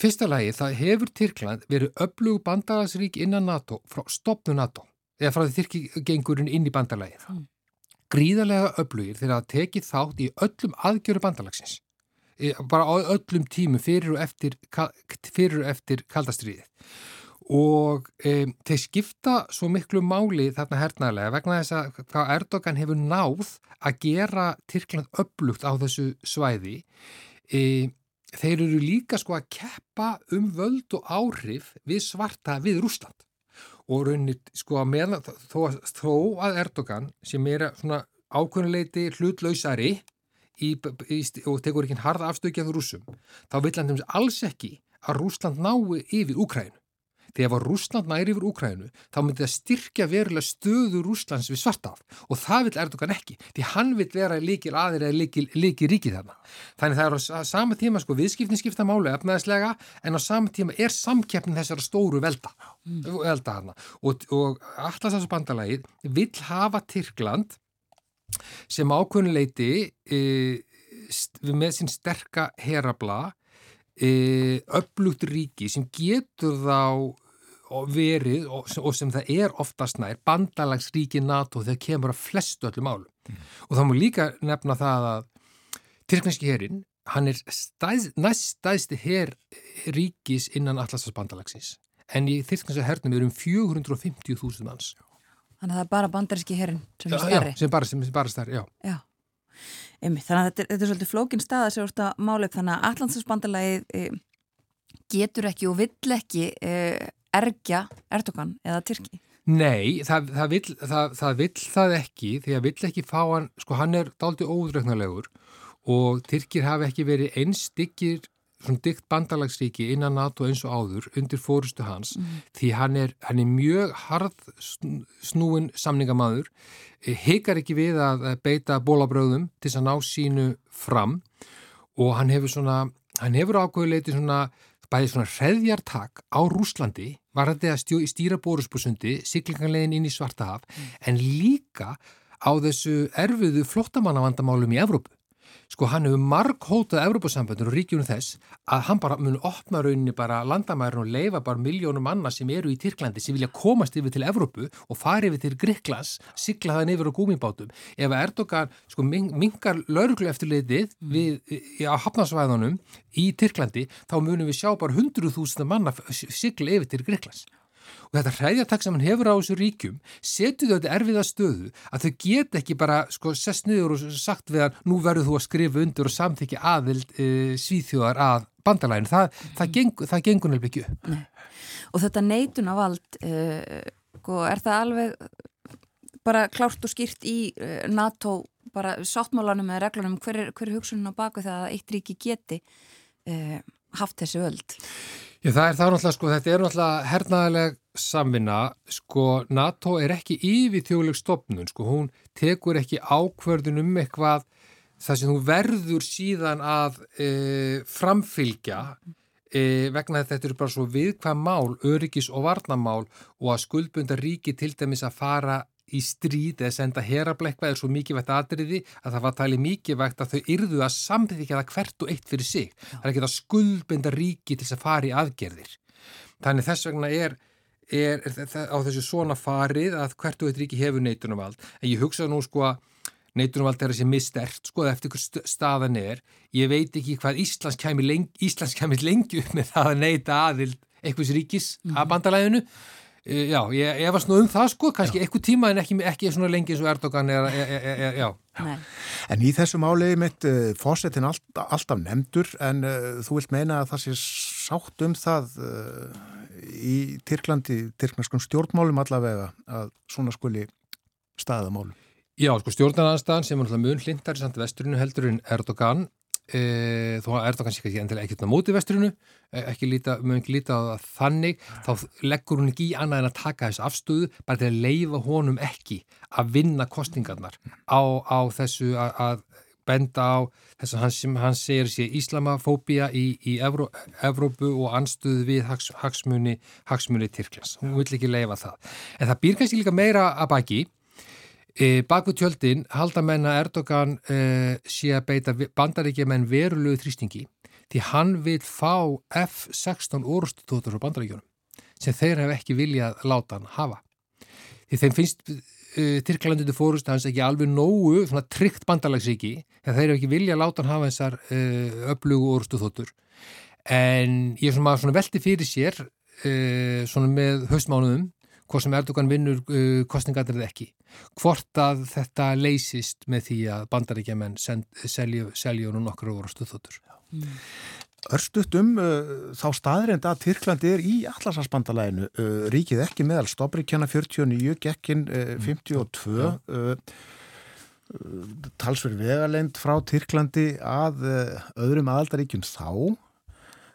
fyrsta lagi, það hefur Tyrkland verið öflug bandalagsrík innan NATO frá stopnu NATO, eða frá því Tyrkigengurinn inn í bandalagið. Mm. Gríðarlega öflugir þegar það tekið þátt í öllum aðgjöru bandalagsins bara á öllum tímu fyrir og eftir, fyrir og eftir kaldastriðið og um, þeir skipta svo miklu máli þarna hernaðlega vegna þess að hvað Erdogan hefur náð að gera Tyrkland upplugt á þessu svæði e, þeir eru líka sko að keppa um völd og áhrif við svarta við Rúsland og raunir sko að meðan þó, þó að Erdogan sem er svona ákveðnuleiti hlutlausari í, í, og tekur ekki harða afstökjað rúsum, þá vil hann alls ekki að Rúsland nái yfir Úkrænu. Þegar Rúsland næri yfir Úkrænu, þá myndi það styrkja verulega stöðu Rúslands við svartaf og það vil Erdogan ekki, því hann vil vera líkil aðeir eða líkil, líkil ríkið þarna. Þannig það er á sama tíma sko viðskiptin skipta málu efnaðislega en á sama tíma er samkeppnin þessara stóru velda, mm. velda og, og alltaf þessu bandalagið vil hafa Tyrkland sem ákvönuleiti e, með sín sterka herabla e, upplugt ríki sem getur þá verið og, og sem það er oftast nær bandalagsríki NATO þegar kemur að flestu öllum álum mm. og þá múi líka nefna það að Tyrknarski herin hann er stæð, næst stæðsti her ríkis innan Atlasas bandalagsins en í Tyrknarski hernum er um 450.000 manns Þannig að það er bara bandaríski herrin sem er starri. Já, sem bara, sem bara starri, já. Já, Einmitt, þannig að þetta, þetta er svolítið flókin stað að sér úrst að málið þannig að Allandsbandarlægið e, getur ekki og vill ekki e, ergja Erdogan eða Tyrki. Nei, það, það, vill, það, það vill það ekki því að vill ekki fá hann, sko hann er daldi óðröknarlegur og Tyrkir hafi ekki verið einstyggir svona dikt bandalagsríki innan NATO eins og áður undir fórustu hans mm. því hann er, hann er mjög harð snúin samningamadur hikar ekki við að beita bólabröðum til að ná sínu fram og hann hefur svona hann hefur ákveðuleiti svona bæði svona hreðjartak á Rúslandi var þetta að stjó, stýra bórusbúsundi siglinganlegin inn í Svartahaf mm. en líka á þessu erfiðu flottamannavandamálum í Evrópu sko hann hefur marg hótað Európa-sambandun og ríkjunum þess að hann bara mun opna rauninni bara landamærin og leifa bara miljónum manna sem eru í Tyrklandi sem vilja komast yfir til Evrópu og fara yfir til Gríklas, sigla það nefnir á gúmibátum. Ef Erdogan sko mingar lauruglu eftirleitið á hafnarsvæðunum í Tyrklandi þá munum við sjá bara hundruð þúsunda manna sigla yfir til Gríklas og þetta hræðjartak sem hann hefur á þessu ríkjum setur þau þetta erfiða stöðu að þau get ekki bara sko sest niður og sagt við hann nú verður þú að skrifa undir og samþykja aðild e, svíþjóðar að bandalæginu það, mm. það, geng, það gengur nefnilega ekki upp Nei. og þetta neitun af allt e, sko, er það alveg bara klárt og skýrt í e, NATO bara sáttmálanum eða reglunum hver er, er hugsunin á baku það að eitt ríki geti haft þessu öld Já, það er það náttúrulega, sko, þetta er náttúrulega hernaðileg samvinna, sko, NATO er ekki yfir þjóðleg stopnun, sko, hún tekur ekki ákverðun um eitthvað það sem þú verður síðan að e, framfylgja e, vegna að þetta eru bara svo viðkvæm mál, öryggis og varnamál og að skuldbunda ríki til dæmis að fara í stríð eða senda herablekva er svo mikilvægt atriði að það var talið mikilvægt að þau yrðu að samþykja það hvert og eitt fyrir sig. Já. Það er ekki að skuldbenda ríki til þess að fara í aðgerðir. Þannig þess vegna er, er, er á þessu svona farið að hvert og eitt ríki hefur neitunumvald. En ég hugsa nú sko að neitunumvald er þessi mistert, sko eftir hver staðan er. Ég veit ekki hvað Íslands kemur lengi, lengi upp með það að neita aðild einhvers ríkis mm -hmm. að bandalæðinu Eh, já, ég efast nú um það sko, kannski eitthvað tíma en ekki, ekki svona lengi eins og Erdogan er, er, er, já. En í þessu máli mitt uh, fórsetin all, alltaf nefndur en uh, þú vilt meina að það sé sátt um það uh, í Tyrklandi, Tyrknarskum stjórnmálum allavega að svona skuli staðamálum. Já, sko stjórnarnarstaðan sem er mun hlindar í samt vesturinu heldur en Erdogan e, þó er það kannski ekki endilega ekkert á móti vestrinu, e, ekki líta, mjög ekki líta á þannig, þá leggur hún ekki í annað en að taka þessu afstöðu bara til að leifa honum ekki að vinna kostingarnar á, á þessu að, að benda á þess að hann, hann segir sér Íslamafóbia í, í Evró, Evrópu og anstöðu við hags, hagsmunni, hagsmunni Tyrklas. Hún vill ekki leifa það. En það býr kannski líka meira að baki E, Baku tjöldin halda menna Erdogan e, sé að beita bandaríkjumenn verulegu þrýstingi því hann vil fá F-16 orustutótur frá bandaríkjunum sem þeir hef ekki viljað láta hann hafa. Því þeim finnst e, Tyrklandundu fórust hans ekki alveg nógu tryggt bandalagsríki þegar þeir hef ekki viljað láta hann hafa þessar e, öflugu orustutótur en ég er svona, velti fyrir sér e, svona með höstmánuðum hvort sem Erdogan vinnur uh, kostningar eða ekki. Hvort að þetta leysist með því að bandaríkjaman selju nú nokkur óra stuðþóttur. Mm. Örstuðt um uh, þá staðrind að Tyrklandi er í allarsvarsbandalæginu. Uh, ríkið ekki meðal Stobrikjana 49, Gekkin 52. Uh, mm. uh, talsverð vegalend frá Tyrklandi að uh, öðrum aðaldaríkjum þá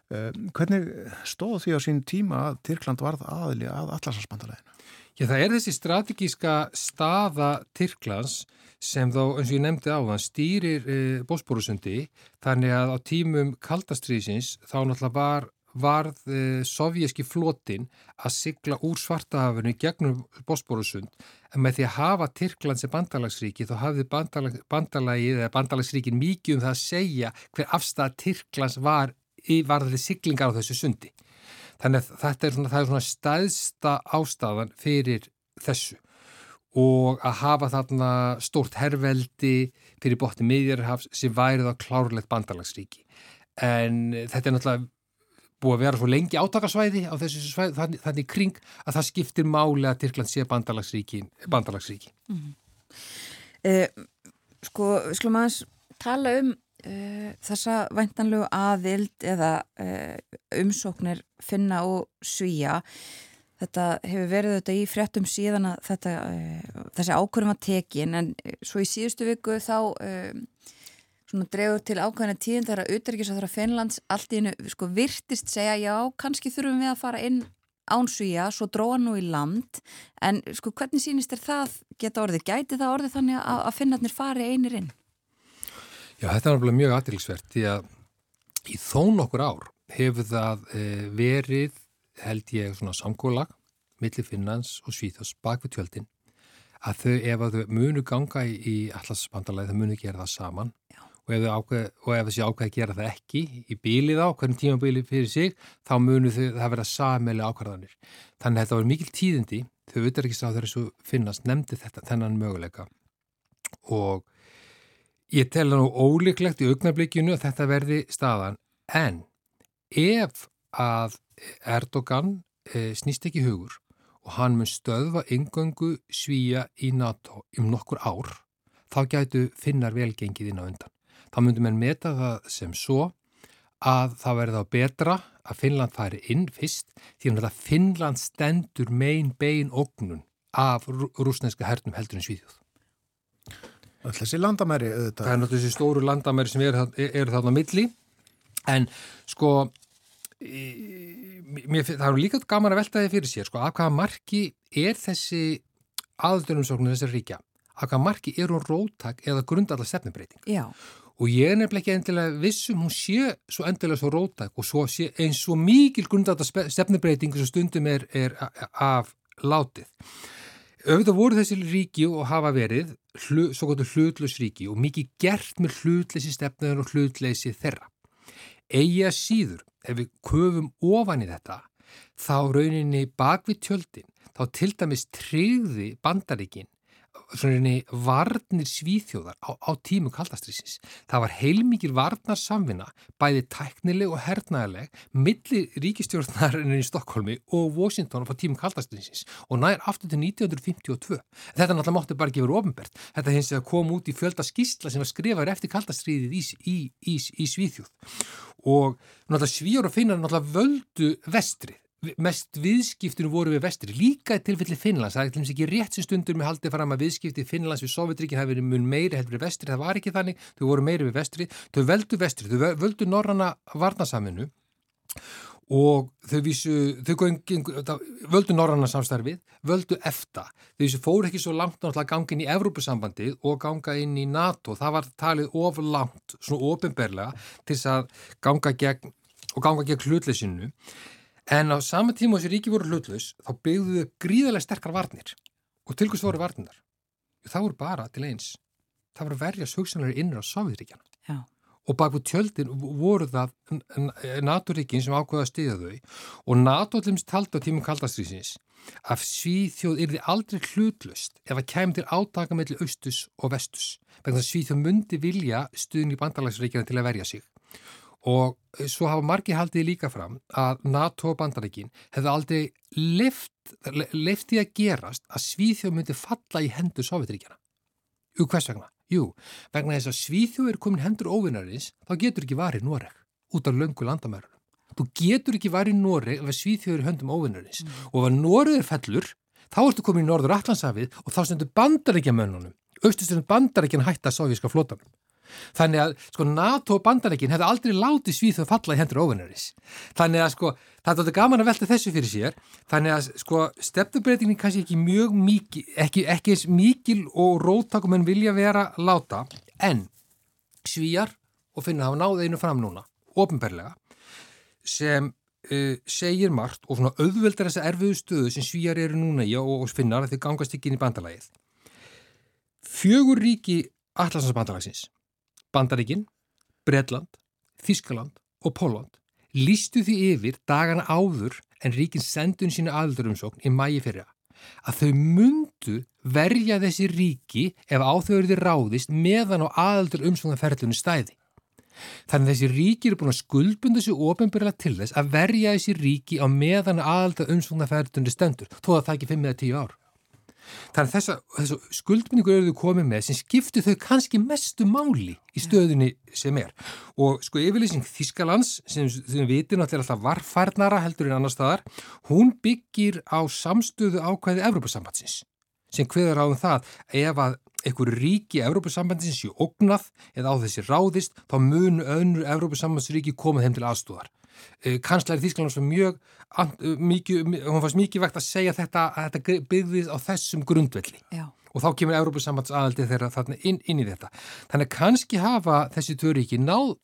hvernig stóð því á sín tíma að Tyrkland varð aðli að allarsvarsbandaleginu? Já, það er þessi strategíska staða Tyrklands sem þá, eins og ég nefndi á þann, stýrir e, bósbórusundi þannig að á tímum kaldastriðsins þá náttúrulega var varð e, sovjíski flotin að sigla úr svartahafinu gegnum bósbórusund en með því að hafa Tyrkland sem bandalagsríki þá hafði bandalag, bandalagið eða bandalagsríkin mikið um það að segja hver afstæða Tyrklands var í varðið siglingar á þessu sundi. Þannig að þetta er svona, er svona staðsta ástafan fyrir þessu og að hafa þarna stórt herrveldi fyrir bótti miðjarhafs sem værið á klárlegt bandalagsríki. En þetta er náttúrulega búið að vera svo lengi átakarsvæði á þessu svæði þannig, þannig kring að það skiptir máli að Tyrkland sé bandalagsríki. bandalagsríki. Mm -hmm. eh, sko, skulum aðeins tala um þessa væntanlegu aðild eða uh, umsóknir finna og svíja þetta hefur verið þetta í fréttum síðan að þetta, uh, þessi ákvörðum að tekin en svo í síðustu viku þá svona drefur til ákvæðina tíðin þegar að að Finnlands allt í hennu sko virtist segja já, kannski þurfum við að fara inn ánsvíja, svo dróða nú í land en sko hvernig sínist er það geta orðið? Gæti það orðið þannig að, að Finnarnir fari einir inn? Já, þetta er alveg mjög aðtilsvert því að í þó nokkur ár hefur það e, verið, held ég, svona samkólag millir Finnlands og Svíþjós bak við tjöldin að þau, ef að þau munu ganga í, allarsbandalæði, þau munu gera það saman. Ákveð, og ef þessi ákveði gera það ekki í bílið á, hvernig tímabílið fyrir sig, þá munu þau, það vera sammeili ákvarðanir. Þannig að þetta var mikil tíðindi, þau veitur ekki sá þegar þessu finnast nefndi þetta, þennan möguleika. Og Ég tel nú ólíklegt í augnablikinu að þetta verði staðan en ef að Erdogan e, snýst ekki hugur og hann mun stöðva yngöngu svíja í NATO um nokkur ár þá gætu finnar velgengið inn á undan. Þá myndum en meta það sem svo að það verði þá betra að Finnland færi inn fyrst því að Finnland stendur megin bein ógnun af rúsneska hernum heldur en svíðjóð. Þessi landamæri auðvitað. Það er náttúrulega þessi stóru landamæri sem eru er þarna milli en sko mér, það er líka gaman að velta þið fyrir sér sko af hvaða marki er þessi aðdunumsóknir þessar ríkja af hvaða marki er hún róttak eða grundallar stefnibreiting. Já. Og ég er nefnilega ekki endilega vissum hún sé svo endilega svo róttak og svo eins svo mikil grundallar stefnibreiting sem stundum er, er af látið. auðvitað voru þessi ríki og hafa verið hlu, svo gott hlutlaus ríki og mikið gert með hlutleysi stefnaður og hlutleysi þeirra. Eigi að síður, ef við köfum ofan í þetta, þá rauninni bak við tjöldin, þá til dæmis tryggði bandaríkin varnir svíþjóðar á, á tímu kaldastrýsins. Það var heilmikið varnar samvinna, bæði tæknileg og hernaðileg, milli ríkistjórnarinn í Stokkólmi og Washington á tímu kaldastrýsins og nær aftur til 1952. Þetta náttúrulega mátti bara ekki vera ofinbært. Þetta hins að kom út í fjölda skýsla sem var skrifað eftir kaldastrýðið í, í, í, í Svíþjóð og náttúrulega svíjar og finnar náttúrulega völdu vestrið mest viðskiptinu voru við vestri líka í tilfelli Finnlands, það er til dæmis ekki rétt sem stundur með haldið fram að viðskipti Finnlands við Sovjetríkin hafi verið mun meiri heldur við vestri. Það var ekki þannig, þau voru meiri við vestri. Þau veldu vestri, þau völdu norrana varnasaminu og þau vísu, þau gengu, völdu norrana samstarfið, völdu efta, þau vísu fóru ekki svo langt náttúrulega gangin í Evrópusambandið og ganga inn í NATO, það var talið of langt, svona ofinberlega til að ganga gegn og ganga gegn hlutleysinu En á sama tíma þessi ríki voru hlutlaus þá byggðu þau gríðarlega sterkar varnir og til hvers voru varnirnar? Það voru bara til eins. Það voru verjast hugsanlega innur á Sáviðríkjana. Og bak við tjöldin voru það NATO-ríkin sem ákveða að stiðja þau og NATO-limst taldi á tímum kaldastrýsins að Svíþjóð yrði aldrei hlutlust ef að kemur til átaka mellir austus og vestus. Vegna Svíþjóð myndi vilja stuðin í bandalagsríkjana til að verja sig og svo hafa margir haldið líka fram að NATO bandarækin hefði aldrei leftið að gerast að Svíþjóð myndi falla í hendur Sovjetríkjana. Jú, hvers vegna? Jú, vegna þess að Svíþjóð er komin hendur óvinnarins, þá getur ekki varið Noreg út af löngu landamærunum. Þú getur ekki varið Noreg ef Svíþjóð er höndum óvinnarins mm. og ef Noreg er fellur, þá ertu komin í Norður Allandshafið og þá stendur bandarækjamönnunum, austustunum bandarækjan hætta sovjíska flótanum. Þannig að sko NATO og bandarækin hefði aldrei látið svíð þau falla í hendur óvinnaris. Þannig að sko það er gaman að velta þessu fyrir sér. Þannig að sko stefnubreitingin kannski ekki mjög mikil, ekki, ekki eins mikil og róttakum en vilja vera láta en svíjar og finna hafa náð einu fram núna, ofinberlega, sem uh, segir margt og svona auðveldar þessa erfiðu stöðu sem svíjar eru núna í og, og finnar að þau gangast ekki inn í bandalagið. Fjögur ríki Allarsansbandalagsins Bandaríkin, Bredland, Þískaland og Póland lístu því yfir dagana áður en ríkin sendun sína aðaldurumsókn í mægi fyrra að þau mundu verja þessi ríki ef áþauðurði ráðist meðan á aðaldurumsóknarferðlunni stæði. Þannig þessi ríki eru búin að skuldbunda sér ofinbyrla til þess að verja þessi ríki á meðan aðaldurumsóknarferðlunni stendur, þó að það ekki 5 eða 10 ár. Þannig að þessa, þessa skuldminningur eru þau komið með sem skiptu þau kannski mestu máli í stöðunni sem er. Og sko yfirleysing Þískalands sem við vitum alltaf alltaf varfærnara heldur en annar staðar, hún byggir á samstöðu ákvæði Evrópusambandsins sem hveður á um það ef að einhverju ríki Evrópusambandsins séu ógnað eða á þessi ráðist þá munu önnur Evrópusambandsríki komað þeim til aðstúðar. Eh, Kanslari Þísklands var mjög, eh, mikið, hún fannst mikið vegt að segja þetta að þetta byggðist á þessum grundvelli Já. og þá kemur Európusambands aðaldi þeirra þarna inn, inn í þetta. Þannig að kannski hafa þessi töríki náð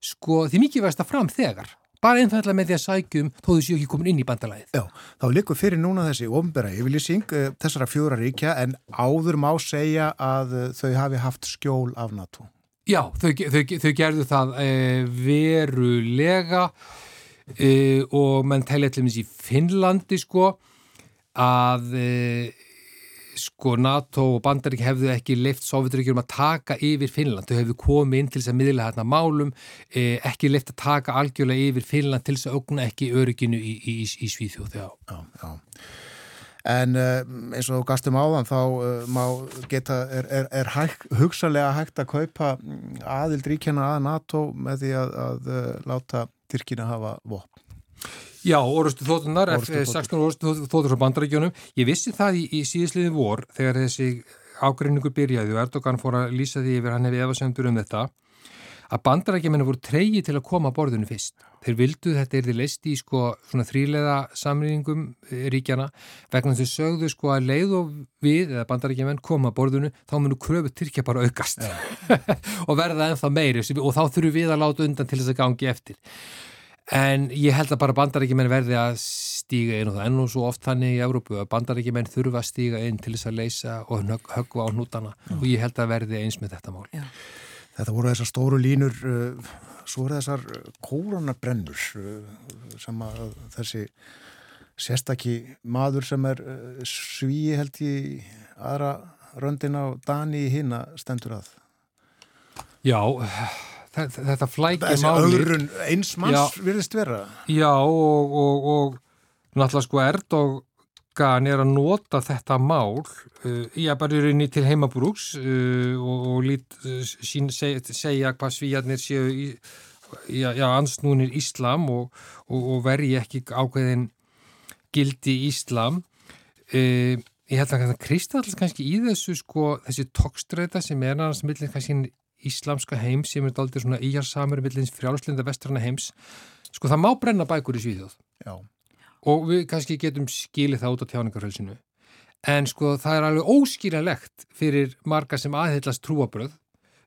sko því mikið vegst að fram þegar bara einfallega með því að sækjum þó þú séu ekki komin inn í bandalæðið. Já, þá likur fyrir núna þessi ofnbæra yfirlýsing þessara fjóra ríkja en áður má segja að þau hafi haft skjól af NATO. Já, þau, þau, þau gerðu það e, verulega e, og menn telja til dæmis í Finnlandi sko að e, sko NATO og Bandarík hefðu ekki leift Sovjeturíkjum að taka yfir Finnland, þau hefðu komið inn til þess að miðla hérna málum, ekki leift að taka algjörlega yfir Finnland til þess að augna ekki örygginu í, í, í, í Svíþjóð. Já, já. En uh, eins og gastum áðan þá má geta, er, er, er hæg, hugsalega hægt að kaupa mm, aðild ríkjana að NATO með því að, að uh, láta Tyrkina hafa vopn. Já, orustu þóttunar, F-16 orustu þóttur frá bandarækjunum. Ég vissi það í, í síðisliði vor þegar þessi ágreiningur byrjaði og Erdogan fór að lýsa því yfir hann hefði efasendur um þetta að bandarækjumennu voru treyji til að koma að borðinu fyrst. Þeir vildu þetta er því leist í sko svona þrýleða samrýningum eh, ríkjana vegna þess að sögðu sko að leið og við eða bandarækjumenn koma að borðinu þá munum kröfu Tyrkja bara aukast og verða ennþá meiri og þá þurfum við að láta undan til þess að gangi eftir. En ég held að bara bandaríkjumenn verði að stíga inn og það nú svo oft þannig í Európu að bandaríkjumenn þurfa að stíga inn til þess að leysa og hög- höggva á hnútana og ég held að verði eins með þetta mál. Já. Þetta voru þessar stóru línur, uh, svo eru þessar kóronabrennur uh, sem að þessi sérstaki maður sem er svíi held í aðra röndina og Dani í hina stendur að. Já, þetta, þetta flækir Þessi máli. öðrun eins manns virðist vera. Já, og, og, og náttúrulega sko Erdogan er að nota þetta mál uh, í að bara rinni til heimabrúks uh, og, og lít uh, sín, seg, segja hvað svíjarnir séu í, já, já, ansnúnir Íslam og, og, og verji ekki ákveðin gildi Íslam. Uh, ég held að Kristallast kannski í þessu sko, þessi tókstreita sem er annars millir kannski íslamska heims sem er dálítið svona íjarsamur millins frjálslinda vestrana heims sko það má brenna bækur í Svíþjóð Já. Og við kannski getum skilið það út á tjáningarhölsinu en sko það er alveg óskýralegt fyrir marga sem aðhyllast trúabröð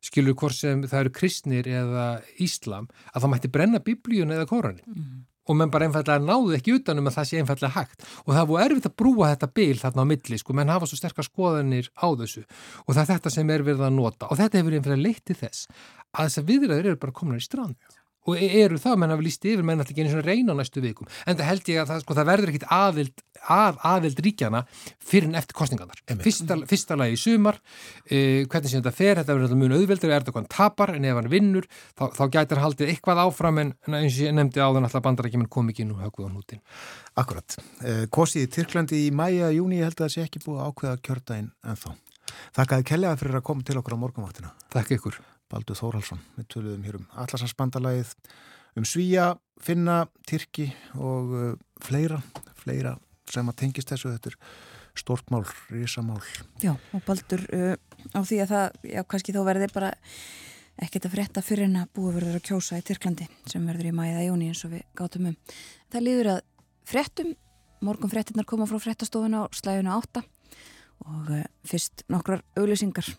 skilur hvort sem það eru kristnir eða íslam að það mætti brenna biblíun eða koranin. Og menn bara einfallega náðu ekki utanum að það sé einfallega hægt. Og það búið erfitt að brúa þetta bil þarna á milli, sko, menn hafa svo sterkar skoðanir á þessu. Og það er þetta sem er verið að nota. Og þetta hefur einfallega leitt til þess að þessar viðræður eru bara komin í strand og e- eru það, menn hafa líst yfir menn alltaf ekki einu svona reyna á næstu vikum en það held ég að það, sko, það verður ekkit aðild að aðild ríkjana fyrir en eftir kostningarnar. Fyrsta, fyrsta lagi í sumar, eh, hvernig sem þetta fer þetta verður mjög auðveldur, er þetta hann tapar en ef hann vinnur, þá, þá gætir haldið eitthvað áfram en, en eins og ég nefndi áðan alltaf bandarækjumenn kom ekki nú högguð á nútin. Akkurat. Eh, Kosið í Tyrklandi í mæja, júni, ég held að það sé ekki búið að ákveða kjördainn ennþá. Þakkaði kellega fyrir að koma til okkur á morgunvaktina. Takk ykkur. Baldur Þórhalsson, við töluðum hér um Allarshansbandalagið, um Svíja, Finna, Tyrki og uh, fleira, fleira sem að tengist þessu, þetta er stórtmál, risamál. Já, og Baldur uh, á því að það, já, kannski þá verði bara ekkert að frétta fyrir en að búið verður að kjósa í Tyrklandi sem verður í mæða jóni eins og við gátum um. Það líður að fréttum, morgun fréttinnar koma frá fréttastofuna á slæðuna 8 og uh, fyrst nokkrar auglýsingar.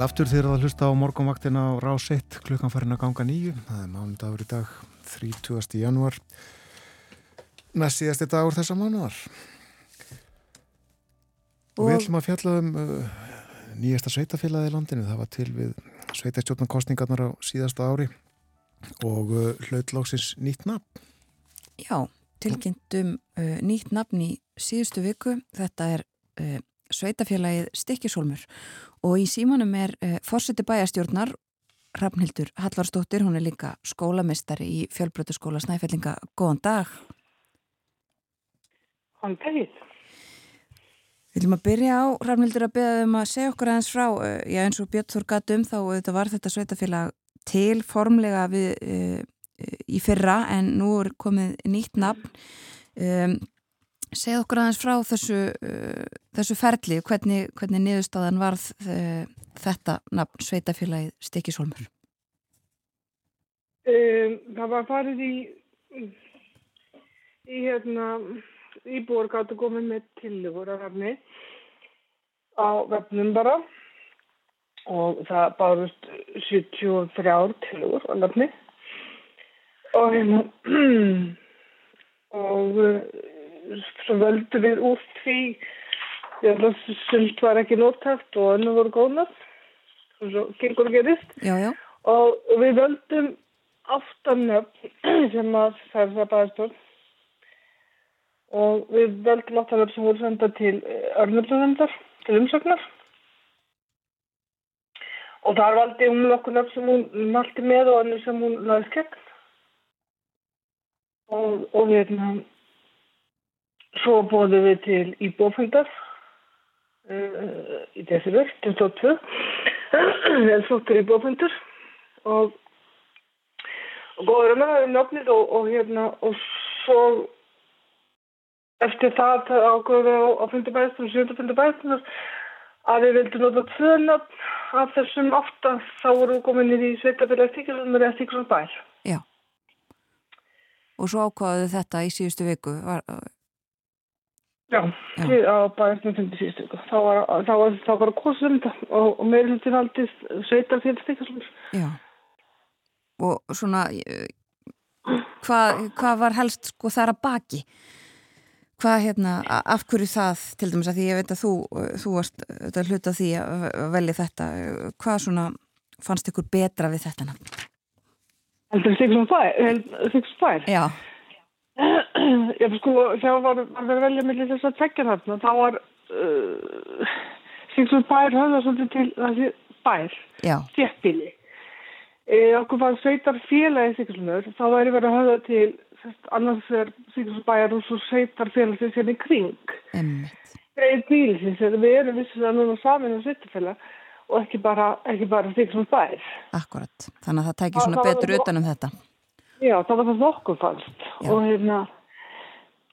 Sæl aftur þér að hlusta á morgunvaktina á rás 1 klukkan farin að ganga nýju. Það er mánudagur í dag, 30. januar. Næst síðasti dagur þessa mánuðar. Og, við Og- ætlum að fjalla um uh, nýjasta sveitafélagi í landinu. Það var til við sveitastjórnarkostningarnar á síðasta ári og uh, hlautlóksins nýtt nafn. Já, tilkynntum uh, nýtt nafn í síðustu viku. Þetta er uh, sveitafélagið Stikkisólmur og í símanum er uh, fórseti bæjastjórnar Rafnhildur Hallarsdóttir, hún er líka skólamestari í fjölbrötuskóla Snæfellinga. Góðan dag. Góðan daginn. Við viljum að byrja á, Rafnildur, að beða um að segja okkur aðeins frá, uh, já eins og Björn Þór gatt um þá þetta var þetta sveitafélag til formlega við, uh, í fyrra en nú er komið nýtt nafn. Um, segja okkur aðeins frá þessu, uh, þessu ferli, hvernig, hvernig niðurstaðan varð uh, þetta nafn sveitafélagið Stikisholmur? Um, það var farið í, í hérna, íbúar gáttu komið með tillögur af rafni á vefnum bara og það bárust 73 tillögur á rafni og hérna og völdum við úr því. Sult var ekki nóttækt og önnu voru góðnað og svo gengur gerist. Já, já. og við völdum aftanöfn sem að það bæðastjórn og við völdum aftanöfn sem voru senda til örnöfnumvendar til umsöknar og þar valdi hún nokkur nöfn sem hún malti með og annir sem hún laðist gegn. Og, og við hérna svo bóðum við til íbúfundar uh, í þessi völd, 22 eða flottur íbúfundur og góður um það um nöfnið og, og hérna og svo eftir það ágöðum við á, á fundabæðistum, sjönda að við vildum nota tvö nöfn af þessum átta þá voru við komin í sveitafélag stíkjum eða stíkjum bær. Já. Og svo ákvaðu þetta í síðustu viku var, Já, Já. á fundi síðustu viku. Þá var, þá var, þá var kosum og, og meðlutin haldist sveitafélag stíkjum. Já og svona hvað hva var helst sko þar að baki hvað hérna, af hverju það til dæmis að því ég veit að þú þú varst þetta hluta því að velja þetta hvað svona fannst ykkur betra við þetta nafn? Heldur Sigsum Fær? Já Ég sko, þegar var að velja millir þess að tvekja þarna, þá var uh, Sigsum Fær höfða svolítið til þessi bær stjættbíli E, okkur var sveitar félagi Siglunur, þá væri verið að höfða til sest, annars er Siglunarbæjar og svo sveitar félagi sem er í kring. Emmett. Greið bílisins, við erum að núna saman um sveitarfélag og ekki bara, bara Siglunarbæjar. Akkurat, þannig að það tækir svona það betur utanum þetta. Já, það var það okkur fannst og, hérna,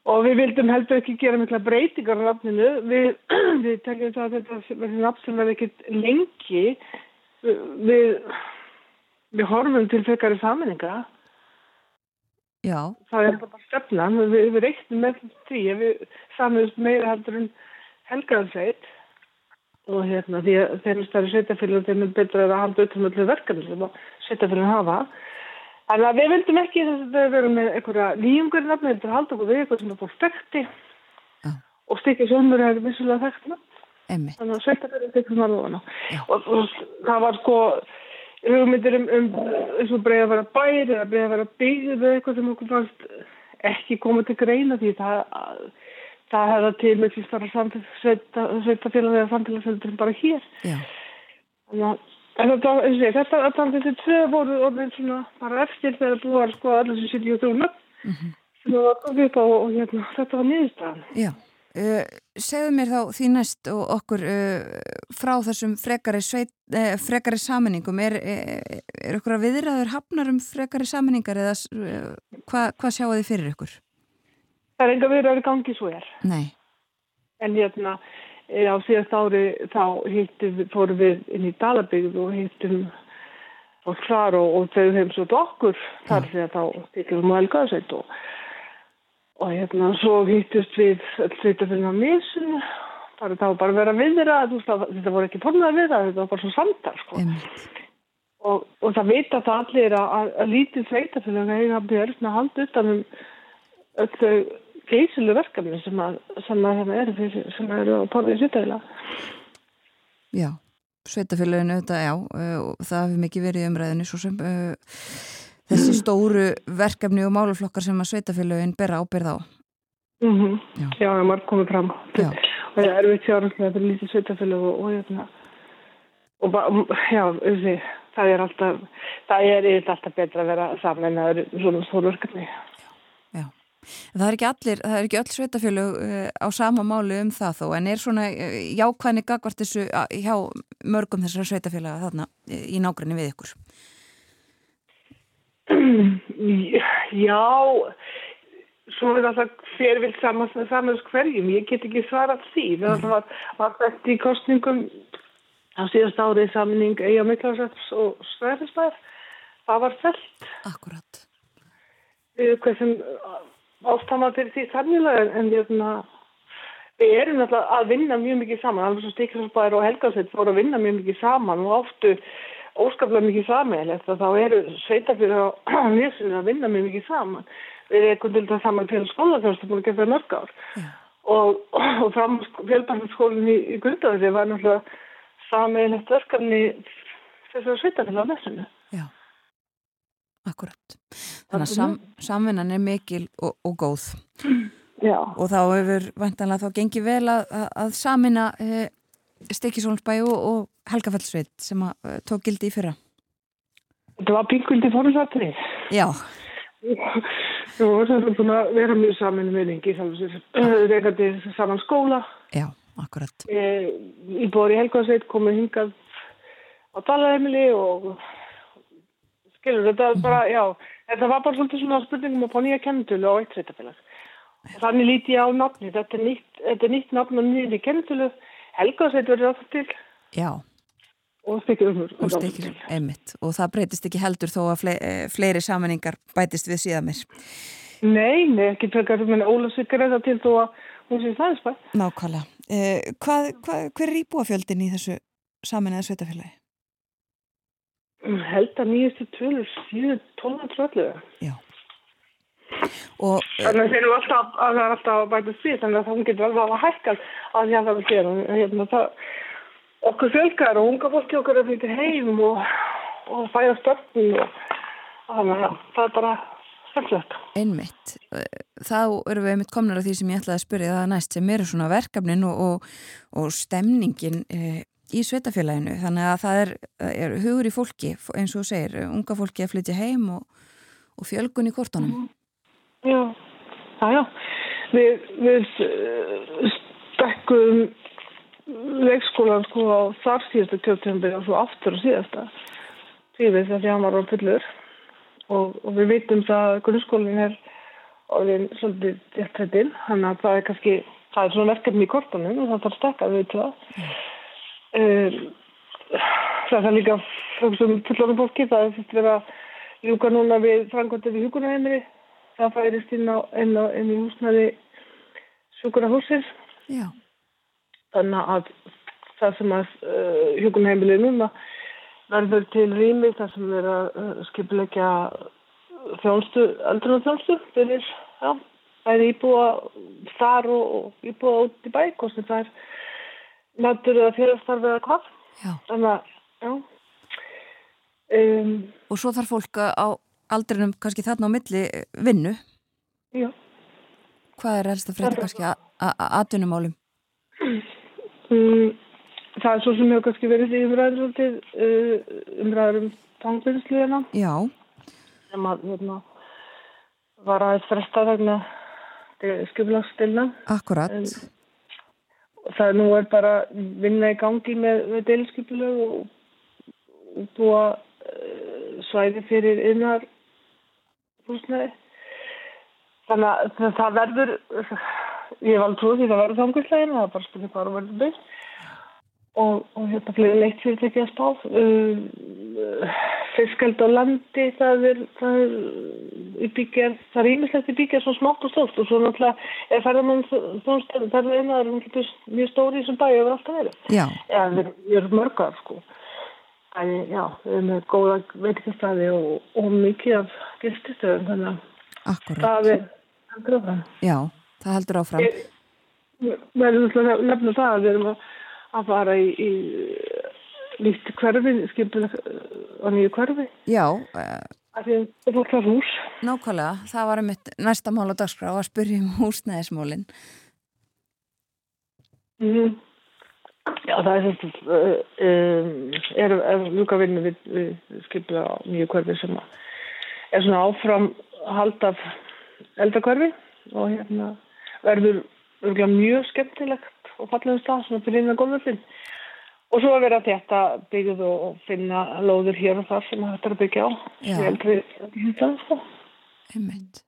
og við vildum heldur ekki gera mikla breytingar á nafninu, við, við teljum það að þetta verður nafn sem verður ekkit lengi við við horfum til fekari saminninga Já. það er bara stefnan. Við, við reiknum með því við saminust meira heldur en helgaðarsveit og hérna því að þeirra stærri sveitafélum þeim er betra að halda auðvitað með verkefni sem sveitafélum hafa þannig að við vildum ekki þess að við verum með einhverja nýjungur nafn, við vildum halda okkur við eitthvað sem er fólk þekkti. Já. og stikkið sömur er vissulega þekkt þannig að sveitafélum þekktum það og, og það var sko hugmyndir um, um eins og breiða að vera bæri eða breiða að vera byggð eða eitthvað sem okkur fannst ekki komið til greina því það, það hefða til með því starra sveitafélag eða samfélagsöldur bara hér. Já. En þetta þetta að þessi tvö voru orðin svona bara eftir þegar búið að sko allir sem sýtti í það var komið upp á og hérna, þetta var niðurstaðan. Já. Uh, segðu mér þá því næst og okkur uh, frá þessum frekari, sveit, uh, frekari samaningum er, er, er okkur að viðraður hafnar um frekari samanningar eða hvað hva sjáu þið fyrir ykkur? Það er enga viðraður gangi svo er. Nei. en hérna á síðast ári þá hittum fórum við inn í Dalabygð og hittum fólk þar og, og þau hefum svo okkur þar þegar þá hittum við mjög elgaðsveit og og hérna svo hýttust við sveitafélina á mísinu bara þá bara vera viðra þetta voru ekki fornað við það, þetta var bara svo samtal sko. og, og það vita það allir að, að lítið sveitafélina eiga að byrja að halda utanum öll þau geysilu verkefni sem að, sem að hérna eru fyrir, sem eru á porðið sveitafélag Já, sveitafélaginu þetta, já, og það hefur mikið verið umræðinu svo sem uh, þessi stóru verkefni og máluflokkar sem að sveitafélagin bera ábyrð á. Mm -hmm. Já, já það er komið fram. Já. Og það er við tjárumslega þetta er lítið sveitafélag og, og, hérna, og, og já, þessi, það er alltaf, það er alltaf betra að vera saman en það er svona stóru verkefni. Það er ekki allir, það er ekki öll sveitafélög uh, á sama máli um það þó, en er svona uh, jákvæðni gagvart þessu hjá mörgum þessar sveitafélaga þarna uh, í nágrinni við ykkur? Já, svo er það hver vil saman með saman hverjum, ég get ekki svarað því. Það var, var þetta í kostningum á síðast árið saminning eiga miklarsæts og svæðisbær, það var felt. Akkurat. Hvað sem ástama fyrir því þannilega en hérna við erum alltaf að vinna mjög mikið saman. Alveg svo Stíkjarsbær og Helgarsveit fóru að vinna mjög mikið saman og oftu óskaplega mikið samanlegt þá eru sveitafyrir á nesinu að vinna mjög mikið saman. Við erum til þetta saman fyrir skólaþjóðstu búin að geta mörg ár. Yeah. og, og fram fjölbarnarskólinn í, í Grundaður var náttúrulega samanlegt verkefni þessar sveitafyrir á nesinu. Já, akkurat Þannig að sam, samvinnan er mikil og, og góð. Já. Og þá hefur vantanlega þá gengið vel að, að samina e, Stikisólnsbæ og, og Helgafellsveit sem að, e, tók gildi í fyrra. Það var pingvöldi fórumsatri. Já. Þú voru búin að vera mjög saman með yngi, reykandi saman skóla. Já, akkurat. E, í Helgafellsveit, komið hingað á Dalaheimili og skilur þetta bara, já þetta var bara svolítið svona spurningum að fá nýja kennutölu á eitt sveitafélag þannig líti ég á nafni þetta er nýtt, þetta er nýtt nafn og nýjni kennutölu Helgarsveit verður það til. Já. Og stikirumur og stikirumur, einmitt. Og það breytist ekki heldur þó að fle fleiri samanningar bætist við síðan mér. Nei, nei, ekki tvekar Ólasvíkar er það til þó að hún sé það spæ Nákvæmlega. Eh, hvað, hvað, Hver er íbúafjöldin í þessu saminniða sveitafélagi? Held að nýjastu tölur síðu 12.11 Já. Og, Þannig að þeir eru alltaf að það er alltaf að bæta því þannig að það getur alveg að hækka að því að það er gera. Hérna, það, okkur fjölgar og unga fólki okkur að flytja heim og, og fæða störnum og þannig að það er bara skemmtilegt. Einmitt, þá eru við einmitt komnar að því sem ég ætlaði að spyrja það næst sem eru svona verkefnin og, og stemningin e, í sveitafélaginu þannig að það er, er hugur í fólki eins og þú segir, unga fólki að flytja heim og, og fjölgun í kortunum. Mm. Já, já, já. Við, við uh, stekkum leikskólan sko á þar síðasta kjöptjömbir og svo aftur og síðasta tíðið því að hann var á pullur og, og við veitum það að grunnskólinn er orðin svolítið dættrættin, þannig að það er kannski það er svona verkefni í kortunum og það þarf stekka við það. Mm. Um, það er líka um fullorðum fólki það er fyrst verið að ljúka núna við frangvöndið við hjúkunarheimili það færist inn á inn, á, inn í húsnaði sjúkunarhúsins þannig að það sem að uh, hjúkunarheimili núna verður til rými það sem verður að uh, skipilegja þjónstu, aldrei þjónstu fyrir, já, það er íbúa þar og, og íbúa út í bæk og sem það er Nættur eða félagsstarfi eða hvað. Já. Þannig að, já. Um, og svo þarf fólk á aldrinum kannski þarna á milli vinnu. Já. Hvað er helst að frétta kannski aðtunumálum? Um, það er svo sem hefur kannski verið í umræður uh, umræður um tangvinnsluðina. Já. Sem að, hérna, var aðeins fresta vegna skjöflagstilna. Akkurat. Um, það nú er bara vinna í gangi með, með deilskipulög og, búa uh, svæði fyrir innar húsnæði þannig að það verður ég alveg trúið því það verður þanguslegin það er bara spilnið hvað það verður byggt. Og, og hérna fleiri leitt fyrir ekki að spá uh, fiskeld á landi það er, það er í byggjar, það er ímislegt í byggjar svo smátt og stórt og svo náttúrulega er ferðarmann þónstöðum, það er einaður mjög stóri þessum bæi og alltaf verið Já. Já, við erum mörgar sko. En já, við erum með góða veitikastæði og, og mikið af gestistöðum þannig að það er heldur áfram. Já, það heldur áfram. Við erum að nefna það að við erum að fara í, í nýtt hverfi, skipilega á nýju hverfi. Já. Það er alltaf hús. Nákvæmlega, það var um næsta mál á dagskrá að spyrja um húsnæðismólinn. Mm -hmm. Já, það er uh, um, er, ljúka vinnu við, við skipilega á nýju hverfi sem er svona áfram hald af eldakverfi og hérna verður mjög skemmtilegt og fallegum stað svona fyrir innan góðvöldin og svo að vera þetta byggð og finna lóður hér og þar sem þetta er að byggja á. Ég held við- þetta er þetta, sko. Einmitt.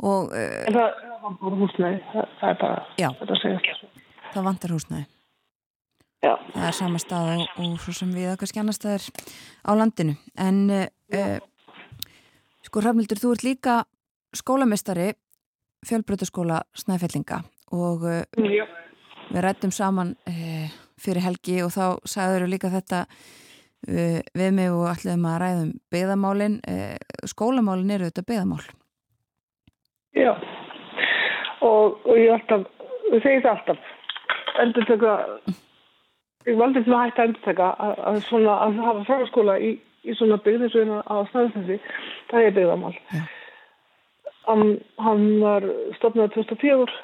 Og uh, en það það bara húsnæði það, það er bara Já. þetta að segja það vantar húsnæði. Já. Það er sama stað og, og svo sem við að kannski annar staðar á landinu. En uh, sko Rafnildur, þú ert líka skólamestari fjölbrötaskóla Snæfellinga og uh, við rættum saman fyrir helgi og þá sagður líka þetta uh, við mig og allir að ræðum beðamálin. Uh, skólamálin eru þetta beðamál. Já, og, og ég alltaf, ég segi það alltaf, endur taka, ég valdi til að hætta endur taka að, svona, að hafa fráskóla í, í svona byggð eins og hérna á snæðsnessi, það er byggðamál. Hann, hann var stopnað 2004,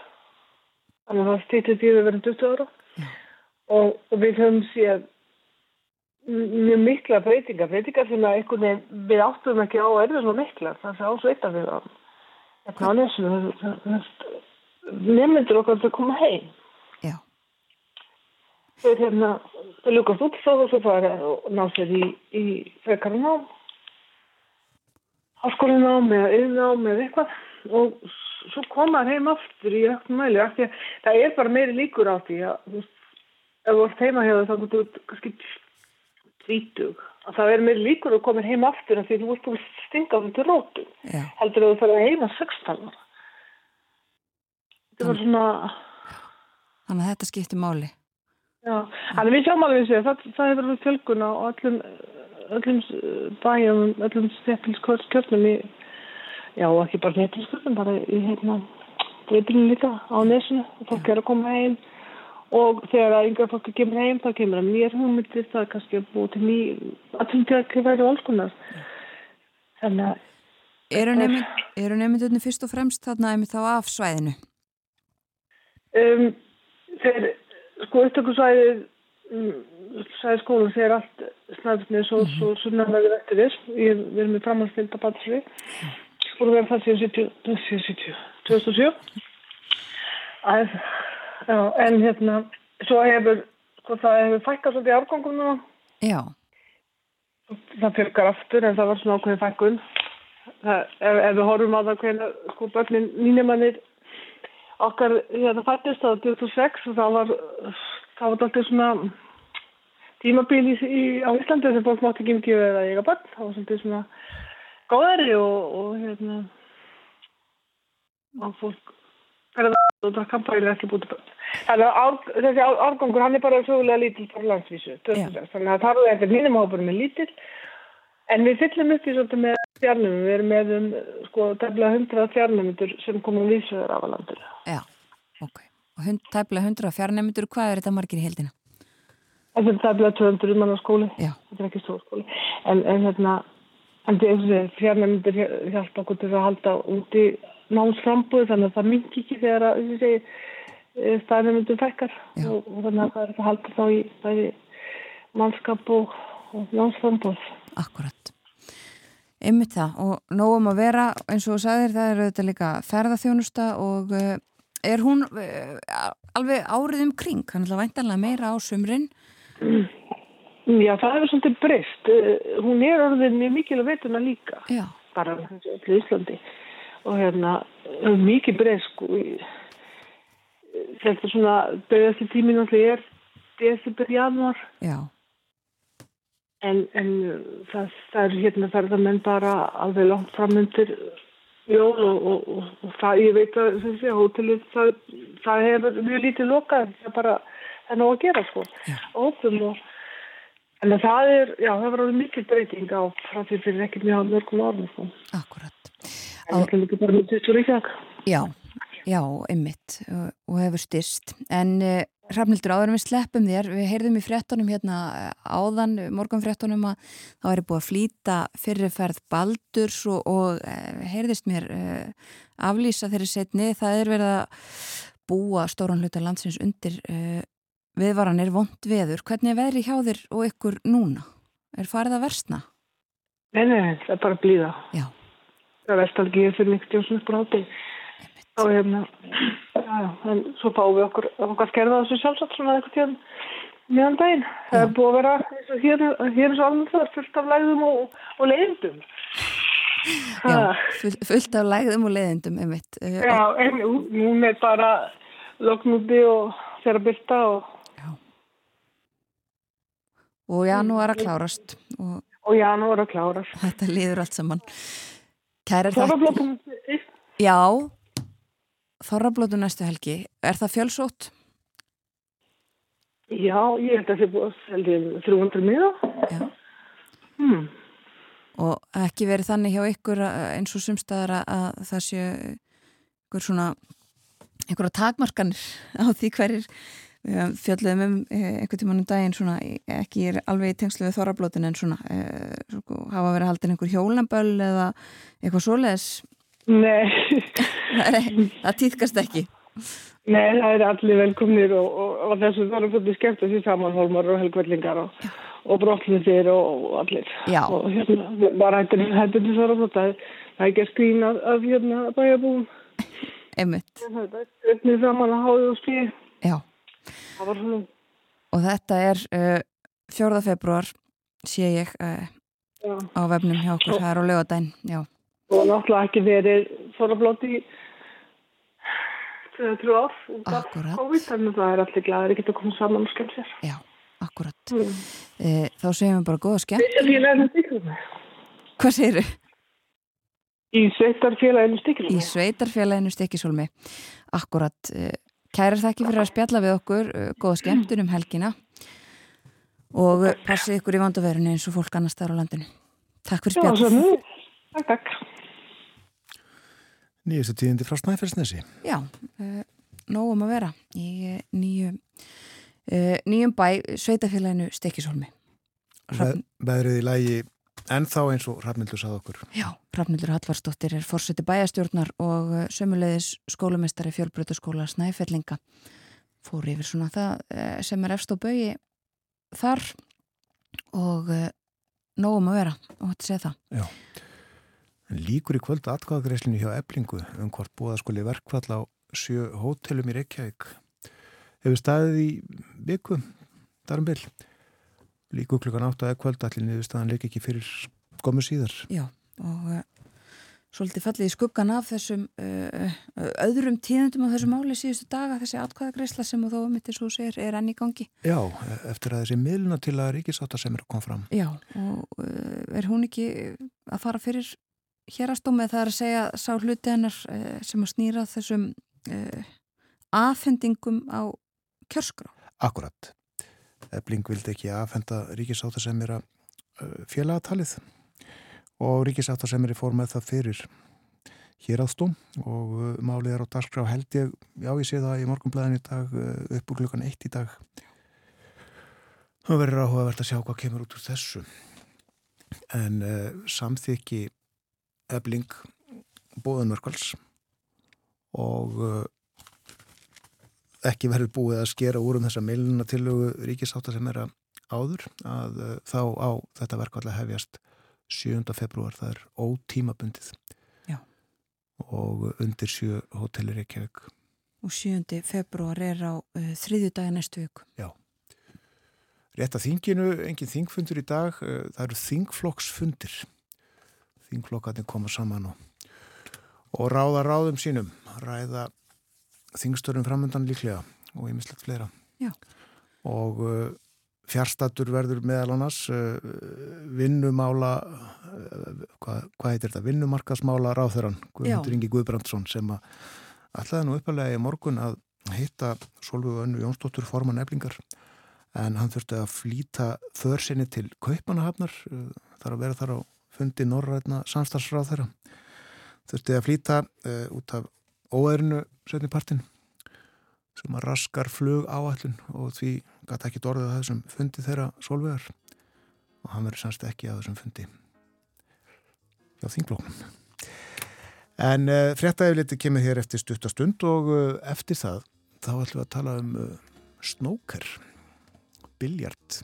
þannig að það stýttið því að vera 20 ára og, og við höfum séð mjög mikla breytingar, breytingar sem að einhvern veginn við áttum ekki á erfið svona mikla, það er á sveita við það. Hérna á nesinu, nefnendur okkar til að koma heim. Já. Þeir hérna, þeir lukast út svo og svo fara og ná sér í, í frekara nám. Háskólinám eða yðnám eða eitthvað og svo koma heim aftur í öllum mæli. að Það er bara meiri líkur á því að ef þú ert heima hefur þá þú ert kannski tvítug. Að það er meiri líkur að koma heim aftur af því þú ert búin að stinga þú til rótum Já. heldur að þú að heima 16 ára. Þetta var svona, Þannig að þetta skiptir máli. já, þannig við sjáum alveg þessi, það, það hefur verið fjölgun á öllum, öllum bæjum, öllum stefnilskjörnum í, já, ekki bara stefnilskjörnum, bara í hérna, dreifinu líka á nesinu og fólk er að koma heim og þegar að yngra fólk kemur heim þá kemur að mér hugmyndir, það er kannski að búið til ný, að til því að væri alls konar. Þannig að Eru, nefnd, eru nefndunni fyrst og fremst þarna einmitt þá af svæðinu? Um, þeir, sko, upptökusvæðið, um, svæðið skólan, þeir allt snæðisnið svo, svo sunnarlega eftir þess. Við erum í framhaldstilda batsri. Búin að vera það síðan 70, 70, 2007. Að, já, en hérna, svo hefur, sko, það hefur fækkað svolítið árgangum núna. Já. Það fjölgar aftur en það var svona ákveðin fækkun. Ef, ef við horfum á það hvernig, sko, börnin mínumannir okkar, hérna fættist á 2006 og það var, það var alltaf svona tímabil í, í, á Íslandi sem fólk mátti ekki mikið verið að eiga börn. Það var svolítið svona góðari og, og hérna, og fólk og það kan bara ekki búið börn. Þannig að ár, þessi ár, árgangur, hann er bara sögulega lítill bara landsvísu, 2006. Þannig að það er þetta mínum hópurum er lítill En við fyllum upp í svolítið með stjarnum, við erum með um, sko, tefnilega 100 stjarnumundur sem komum vísöður af að landur. Já, ok. Og hund, tæplega 100 fjarnæmyndur, hvað er þetta margir í heldina? Þetta er tefnilega 200 manna skóli, Já. þetta er ekki stór skóli. En, en hérna, en þessi stjarnumundur hjálpa okkur til að halda úti námsframbúð, þannig að það mingi ekki þegar að, þessi segi, stjarnumundur fækkar. Og, og þannig að það er að halda þá í bæði mannskap og, og námsframbúð. Akkurat. Einmitt það og nógum að vera eins og þú sagðir það er auðvitað líka ferðarþjónusta og uh, er hún uh, alveg árið um kring, hann er væntanlega meira á sumrin. Já, það hefur svolítið breyst. Eh, Hún er orðin mjög mikil að veituna líka. Já. Bara öllu Íslandi. Og hérna, mikið breyst í- Þetta er svona, döðasti tíminn alltaf er desember, januar. Já. En, en það, það er hérna ferðamenn bara alveg langt framundir jól og, og, og, og það, ég veit að þessi hótelið, það, það hefur mjög lítið lokað, það er bara, það er nóg að gera sko, ópum og, en að það er, já, það var alveg mikil breyting á frá því fyrir ekki mjög mörgum orðum sko. Akkurat. Það er líka bara mjög tvistur í þakk. Já, já, einmitt og, hefur styrst. En uh, Hrafnildur, áður en við sleppum þér, við heyrðum í fréttunum hérna eh, áðan, morgunfréttunum að þá er búið að flýta fyrirferð Baldurs og, og heyrðist mér uh, aflýsa þeirri setni. Það er verið að búa stóran hluta landsins undir uh, viðvaranir vond veður. Hvernig er veðri hjá þér og ykkur núna? Er farið að versna? Nei, nei, það er bara blíða. Já. Það er vestalgið fyrir mikið stjóðsum upp á hátti. Og hérna, já, já, en svo fáum við okkur, okkur skerða þessu sjálfsagt svona eitthvað tíðan meðan daginn. Það er búið að vera, eins og hér, hér er svo alveg það, fullt af lægðum og, og leiðindum. Já, full, fullt af lægðum og leiðindum, einmitt. Eh, Já, en nú, nú er bara loknúti og þeirra byrta og, Og janúar að klárast og og janúar að klárast. þetta líður allt saman. Þorrablótum, Já, þorrablótu næstu helgi. Er það fjölsótt? já, ég held að það er búið selja 300 miða. Já. Hmm. Og ekki verið þannig hjá ykkur að- eins og sumstaðar að, að það sé ykkur svona einhverja takmarkanir á því hverjir fjöldum um eh, einhvern tímann um daginn svona, ekki er alveg í tengslu við þorrablótin en svona e, sko, hafa verið haldin einhver hjólamböll eða eitthvað svoleiðis Nei, það, er, það týðkast ekki nei, það er allir velkomnir og, og, og þessu þorrablóti skemmt þessi saman hólmar og helgvellingar og, og brottlutir og, allir. Já. Og hérna, bara hættir hættir til þorrablóta, það er- ekki að skrína af hérna bæjabúum. einmitt, Það er öfnið saman að háðu og spíði. já Það var svona, og þetta er uh, 4. februar sé ég uh, á vefnum hjá okkur, það er á lögadaginn já, og náttúrulega ekki verið þorrablóti í 2-3 ár út af Akkúrat. COVID, þannig að það er allir glæðir að geta komið saman og skemmt sér. já, akkurat Mm. uh, þá segjum við bara góða skemmt Sveitarfélaginu Stikilum. hvað segirðu? Í sveitarfélaginu Stikilum. í sveitarfélaginu Stekisólmi akkurat, kærar þakki fyrir að spjalla við okkur, uh, góða skemmtun um helgina og passið ykkur í vandaverinu eins og fólk annars þar á landinu takk fyrir Já, spjall svo nú. Takk, takk. Nýjastu tíðindi frá Snæfellsnesi. Já, uh, nógum að vera í uh, nýju, uh, nýjum bæ sveitafélaginu Stekisólmi. Ve veðrið í lægi ennþá eins og Rafnildur sað okkur. Já, Rafnildur Hallvarsdóttir er fórseti bæjastjórnar og uh, sömulegis skólamestari fjölbrötaskóla Snæfellinga fór yfir svona það uh, sem er efst á bögi þar og uh, nógum að vera og þetta segja það. Já. En líkur í kvöldu atkvæðagreislinu hjá Eblingu um hvort búða skuli verkfall á sjö hótelum í Reykjavík. Hefur staðið í viku, darum bil. Líku klukkan átt að kvöld allir niðurstaðan leik ekki fyrir skomu síðar. Já, og uh, svolítið fallið í skuggan af þessum uh, öðrum tíðendum á þessu máli síðustu daga, þessi atkvæðagreisla sem þó um þetta svo segir er enn í gangi. Já, eftir að þessi miðluna til að ríkisáta sem er að koma fram. Já, og uh, er hún ekki að fara fyrir hérastómið það er að segja sá hluti hennar sem að snýra þessum afhendingum á kjörskrá. Akkurat. Ebling vildi ekki aðfenda ríkisáta sem að uh, félagatalið og ríkisáta sem í fór með það fyrir hér aðstóm og uh, málið er á dagskrá held ég, já ég sé það í morgunblæðin í dag uh, upp úr klukkan eitt í dag. Það verður áhugavert að sjá hvað kemur út úr þessu. En uh, samþykki Ebling bóðunverkvals og uh, ekki verður búið að skera úr um þessa meiluna tillögu ríkisáta sem er að áður að uh, þá á þetta verkvall að hefjast 7. februar, það er ótímabundið Já. og undir sjö hótelir Reykjavík Og 7. februar er á uh, þriðju dagi næstu viku. Já. Rétt að þinginu, engin þingfundur í dag, uh, það eru þingflokksfundir. Þingflokkarnir koma saman og, og ráða ráðum sínum, ræða þingstörum framöndan líklega og ýmislegt fleira. Já. Og uh, fjárstatur verður meðal annars uh, vinnumála, uh, hvað, hvað heitir þetta, vinnumarkasmála ráþurann, Guðmundur Ingi Guðbrandsson sem að ætlaði nú uppalega í morgun að hitta Solveig Önnu Jónsdóttur forman eflingar en hann þurfti að flýta þörsinni til Kaupanahafnar þar að vera þar á fundi Norrætna samstagsráð þeirra þurfti að flýta uh, út af óæðrinu setnipartin sem að raskar flug áallun og því gæti ekki dorðið að þessum fundi þeirra Solveigar og hann verið sannst ekki að þessum fundi hjá þinglóknum En uh, fréttaefliti kemur hér eftir stuttastund og uh, eftir það þá ætlum við að tala um uh, snóker, biljart.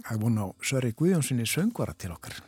Það er vona á Söri Guðjónssoni söngvara til okkar.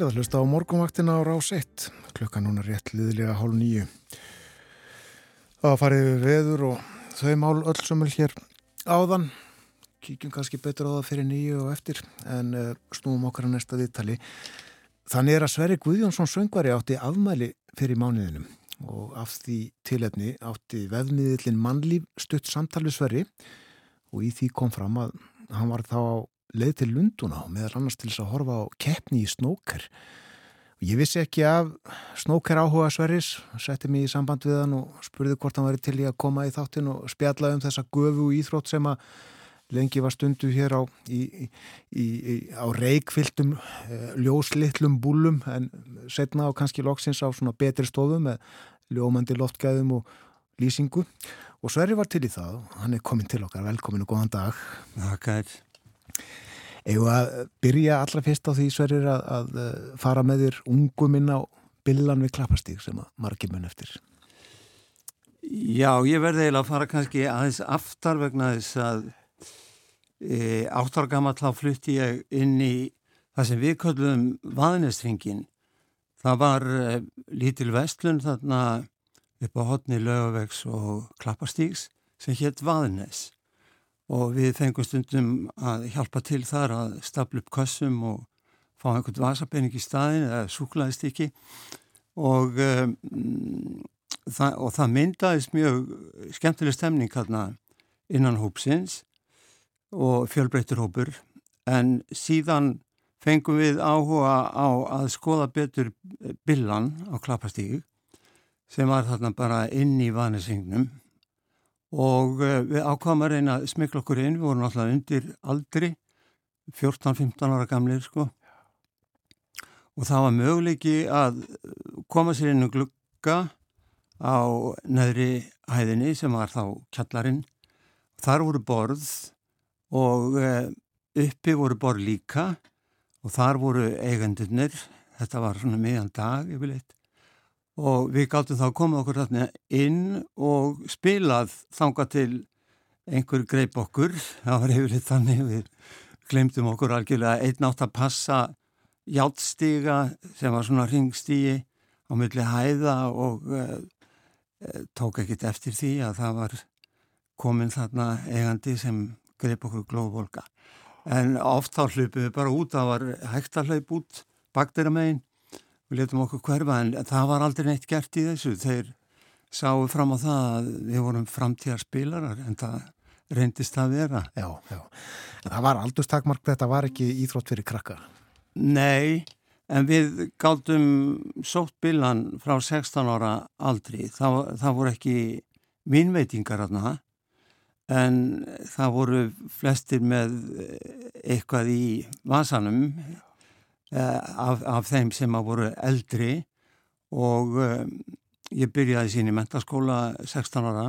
Þér að hlusta á morgunvaktina á rás 1, klukka núna rétt liðlega hálf nýju. Það farið við veður og þau mál öll sömul hér áðan. Kíkjum kannski betur á það fyrir nýju og eftir en uh, snúum okkar að næsta viðtali. Þannig er að Sverri Guðjónsson söngvari átti afmæli fyrir mánuðinum og af því tilefni átti veðmiðillin mannlíf stutt samtali Sverri og í því kom fram að hann var þá leið til Lunduna og meðal annars til þess að horfa á keppni í snóker. Ég vissi ekki af snóker áhuga Sverris, setti mig í samband við hann og spurði hvort hann væri til í að koma í þáttin og spjalla um þessa gufu íþrótt sem að lengi var stundu hér á, í, í, í, á reikfylltum eh, ljóslittlum búlum en setna á kannski loksins á svona betri stofum með ljómandi loftgæðum og lýsingu og Sverri var til í það og hann er komin til okkar, velkomin og góðan dag. Þakkar. Egu að byrja allra fyrst á því Sverrir að, að fara með þér ungum inn á billan við klappastík sem að margir mun eftir. Já, ég verði eiginlega að fara kannski aðeins aftar vegna þess að e, áttar gammal þá flutti ég inn í það sem við köllum vaðnestringin. Það var e, lítil vestlun þarna upp á hotni lögavegs og klappastíks sem hétt vaðnes og við fengum stundum að hjálpa til þar að stapla upp kassum og fá einhvern vasapenning í staðin eða súklaðistikki og, um, það, og það myndaðist mjög skemmtileg stemning hérna innan hópsins og fjölbreytur hópur. En síðan fengum við áhuga á að skoða betur billan á klappastígu sem var þarna bara inn í vanesingnum og uh, við ákvaðum að reyna að smikla okkur inn, við vorum alltaf undir aldri 14-15 ára gamlir sko. Og það var möguleiki að koma sér inn um glugga á neðri hæðinni sem var þá kjallarinn. Þar voru borð og uh, uppi voru borð líka. Og þar voru eigendurnir. Þetta var svona meðan dag yfirleitt og við gáttum þá að koma okkur þarna inn og spilað þanga til einhver greip okkur, það var yfirleitt þannig við glemdum okkur algjörlega. Einn átt að passa hjálpstíga sem var svona ringstígi á milli hæða og uh, tók ekkit eftir því að það var komin þarna eigandi sem greip okkur glóðvolka en oft þá hlupum við bara út, það var hægt að hlaup út bakdera meginn við letum okkur hverfa en það var aldrei neitt gert í þessu. Þeir sáu fram á það að við vorum framtíðar spilarar en það reyndist að vera. Já, já, en það var aldurstakmark þetta var ekki íþrótt fyrir krakka Nei, en við gáttum sótt bilan frá 16 ára aldri. Það, það voru ekki vinnveitingar aðna en það voru flestir með eitthvað í vasanum af, af þeim sem að voru eldri og um, ég byrjaði sín í mentaskóla 16 ára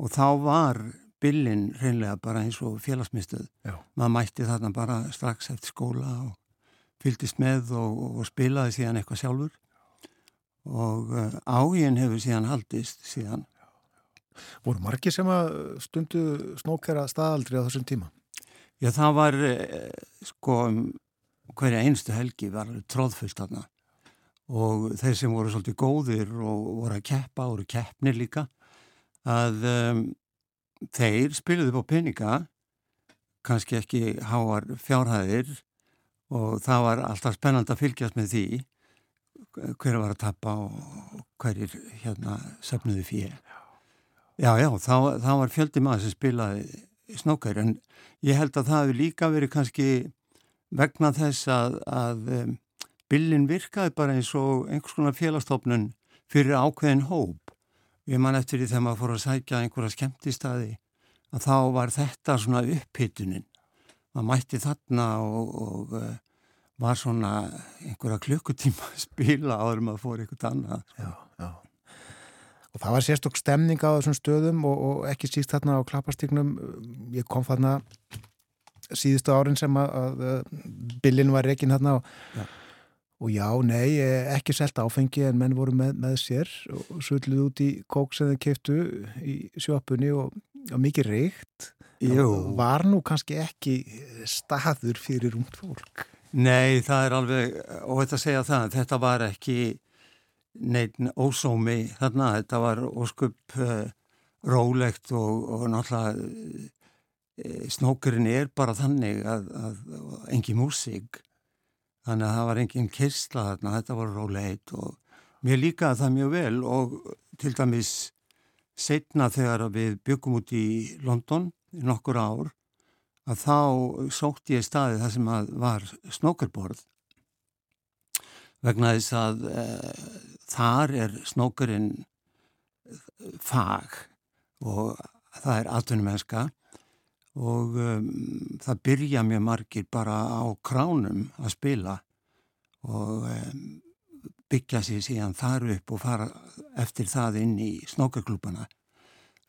og þá var billin reynlega bara eins og félagsmyndstöð. Maður mætti þarna bara strax eftir skóla og fylgist með og, og spilaði síðan eitthvað sjálfur og uh, ágin hefur síðan haldist síðan. Voru margi sem að stundu snókera staðaldri á þessum tíma? Já, það var uh, sko hverja einstu helgi var tróðfullt aðna og þeir sem voru svolítið góðir og voru að keppa, voru keppnir líka að um, þeir spiluði på peninga kannski ekki háar fjárhæðir og það var alltaf spennand að fylgjast með því hver var að tappa og hverjir hérna söfnuði fyrir já já, þá, þá var fjöldi maður sem spilaði snókar en ég held að það hefur líka verið kannski vegna þess að, að um, billin virkaði bara eins og einhvers konar félagstofnun fyrir ákveðin hóp. Ég man eftir því þegar maður fór að sækja einhverja skemmtistadi að þá var þetta svona upphittunin. Maður mætti þarna og, og uh, var svona einhverja klukkutíma að spila áður maður fór einhvert annað. Já, já. Og það var sérstokk stemning á þessum stöðum og, og ekki síst þarna á klappastíknum. Ég kom þarna síðustu árin sem að, að, að billin var rekin hérna og, Já. og já, nei, eh, ekki selt áfengi en menn voru með, með sér og svölluð út í kók sem þeir keftu í sjópunni og, og mikið reykt. Var nú kannski ekki staður fyrir ungt fólk? Nei, það er alveg, og þetta segja það, þetta var ekki neitt ósómi þarna, þetta var óskup uh, rólegt og, og náttúrulega snókurinn er bara þannig að, að engi músík, þannig að það var engin kyrsla þarna, þetta var rólegt og mér líka það mjög vel og til dæmis setna þegar við byggum út í London í nokkur ár að þá sótti ég staði þar sem að var snókurborð. Vegna þess að e, þar er snókurinn fag og það er atvinnumennska og um, það byrja mjög margir bara á kránum að spila og um, byggja sér síðan þar upp og fara eftir það inn í snókurklúpana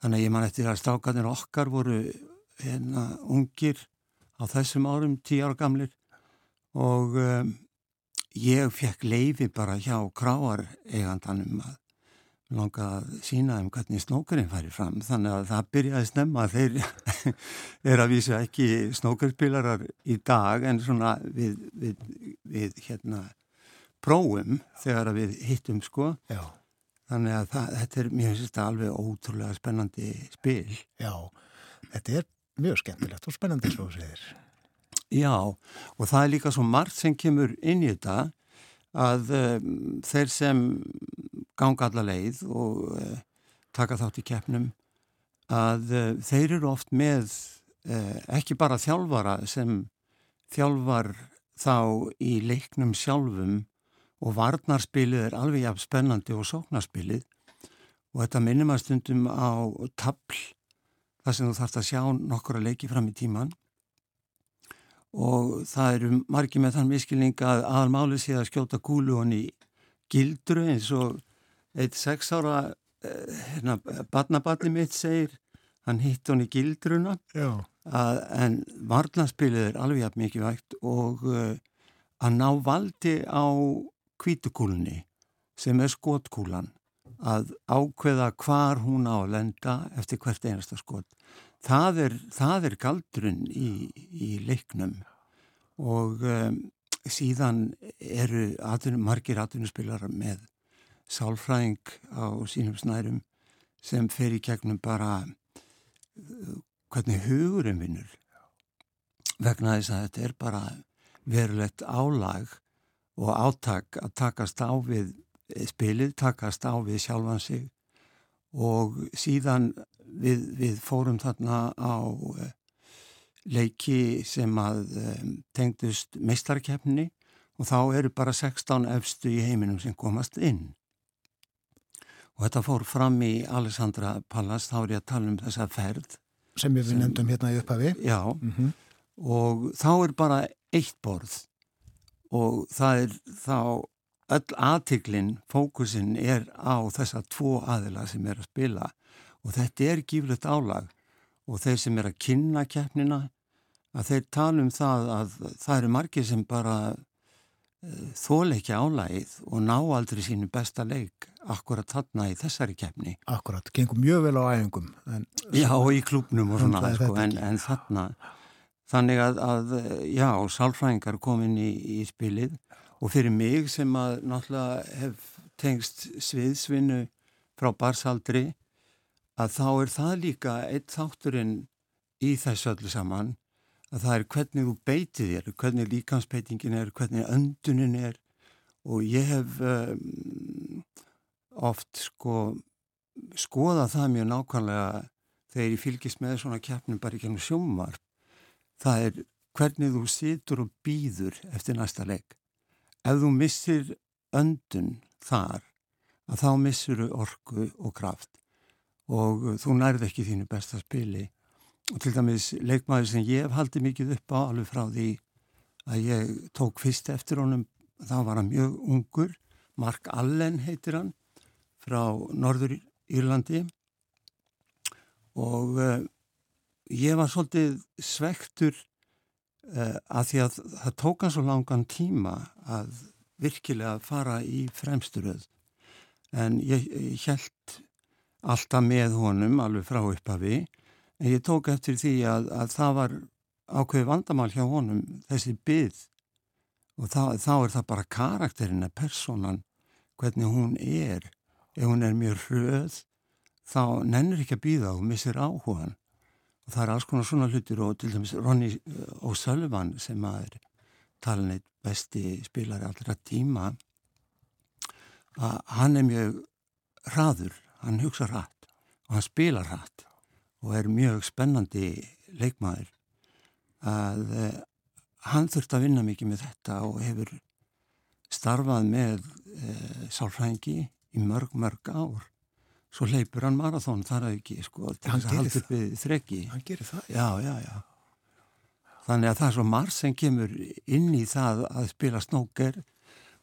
þannig að ég man eftir að strákanir okkar voru hérna ungir á þessum árum, tíu ára gamlir. Og um, ég fekk leifi bara hjá kráar eigandanum að langa að sína um hvernig snókurinn færi fram. Þannig að það byrjaði snemma þeir er að vísa ekki snókurspilarar í dag en svona við, við, við hérna prófum þegar við hittum sko. Já. þannig að það, þetta er mjög sérst alveg ótrúlega spennandi spil. Já, þetta er mjög skemmtilegt og spennandi svo segir. Já, og það er líka svo margt sem kemur inn í þetta að um, þeir sem ganga alla leið og uh, taka þátt í keppnum að uh, þeir eru oft með uh, ekki bara þjálfara sem þjálfar þá í leiknum sjálfum og varnarspilið er alveg jafn spennandi og sóknarspilið. Og þetta minnum að stundum á tabl þar sem þú þarfst að sjá nokkur að leiki fram í tíman og það eru margi með þann miskilning að aðalmáli sé að skjóta kúlu honni gildru eins og eitt sex ára eh, hérna, badnaballi mitt segir. Hann hitt honni gildruna. Að, en varnarspilið er alveg jafn mikið vægt og uh, að ná valdi á kvítukúlunni sem er skotkúlan. Að ákveða hvar hún á að lenda eftir hvert einasta skot. Það er, það er galdurinn í, í leiknum. Og um, síðan eru atvinnu, margir atvinnuspilar með sálfræðing á sínum snærum sem fer í gegnum bara uh, hvernig hugurinn vinnur. Vegna þess að þetta er bara verulegt álag og átak að takast á við spilið, takast á við sjálfan sig. Og síðan við, við fórum þarna á eh, leiki sem að um, tengdust meistarkeppni og þá eru bara 16 efstu í heiminum sem komast inn. Og þetta fór fram í Alessandra Pallas, þá er ég að tala um þessa ferð. Sem við nefndum hérna í upphafi. Já, mm -hmm. og þá er bara eitt borð og það er þá öll aðtiklinn, fókusin er á þessa tvo aðila sem er að spila og þetta er gíflegt álag og þeir sem er að kynna keppnina að þeir tala um það að það eru margir sem bara uh, þól ekki álagið og ná aldrei sínu besta leik akkurat þarna í þessari keppni. Akkurat, gengum mjög vel á æfingum. En, já, og í klúpnum og svona, sko, en, en þarna þannig að, að já, sálfræðingar komin í, í spilið og fyrir mig sem að náttúrulega hef tengst sviðsvinnu frá barsaldri að þá er það líka eitt þátturinn í þessu öllu saman að það er hvernig þú beitið þér, hvernig líkansbeitingin er, hvernig öndunin er. Og ég hef um, oft sko skoðað það mjög nákvæmlega þegar ég fylgist með svona keppnum bara í gennum sjómar það er hvernig þú situr og býður eftir næsta leik. Ef þú missir öndun þar að þá missur þú orku og kraft og þú nærð ekki þínu besta spili. Og til dæmis leikmaður sem ég hef haldið mikið upp á alveg frá því að ég tók fyrst eftir honum þá var hann mjög ungur. Mark Allen heitir hann frá Norður Írlandi og uh, ég var svolítið svektur uh, að því að það tók hann svo langan tíma að virkilega fara í fremsturöð en ég, ég held alltaf með honum alveg frá upphafi en ég tók eftir því að, að það var ákveði vandamál hjá honum þessi byggð og þá, þá er það bara karakterina, personan, hvernig hún er. Ef hún er mjög hröð, þá nennir ekki að býða og missir áhugan. Og það er alls konar svona hlutir og til dæmis Ronny O'Sullivan sem er talinleitt besti spilari allra tíma, að hann er mjög hraður, hann hugsa hratt og hann spila hratt og er mjög spennandi leikmaður að hann þurfti að vinna mikið með þetta og hefur starfað með e, sálfrængi í mörg, mörg ár. Svo leipur hann marathón þar að ekki, sko, til þess að halda upp við þrekki. Hann gerir það? Já, já, já. Þannig að það er svo marg sem kemur inn í það að spila snóker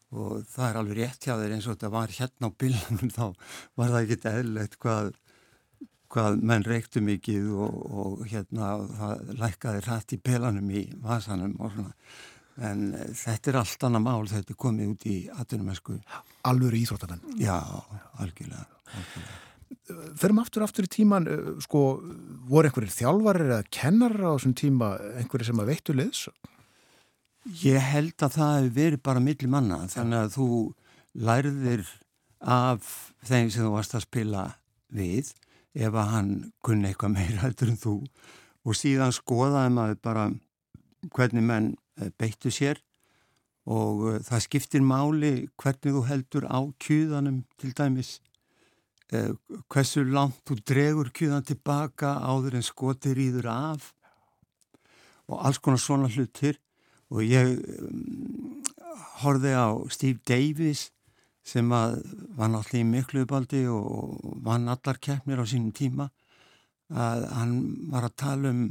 og það er alveg rétt hjá þeir eins og þetta var hérna á bílanum þá var það ekki eðlilegt hvað hvað menn reyktu mikið og, og hérna það lækkaði rætt í pelanum í vasanum og svona en þetta er allt annað mál þetta er komið út í atvinnumessku Alvöru íþróttamenn Já, algjörlega, algjörlega. Ferum aftur aftur í tíman sko, voru einhverjir þjálfarir eða kennarar á þessum tíma einhverjir sem að veittu liðs? Ég held að það hefur verið bara milli manna þannig að þú lærðir af þeim sem þú varst að spila við ef að hann kunni eitthvað meira heldur en þú. Og síðan skoðaði maður bara hvernig menn beittu sér og uh, það skiptir máli hvernig þú heldur á kjúðanum til dæmis. Uh, hversu langt þú dregur kjúðan tilbaka áður en skotir íður af og alls konar svona hlutir og ég um, horfið á Steve Davis sem að var náttúrulega í mikluubaldi og vann allar keppnir á sínum tíma. Að hann var að tala um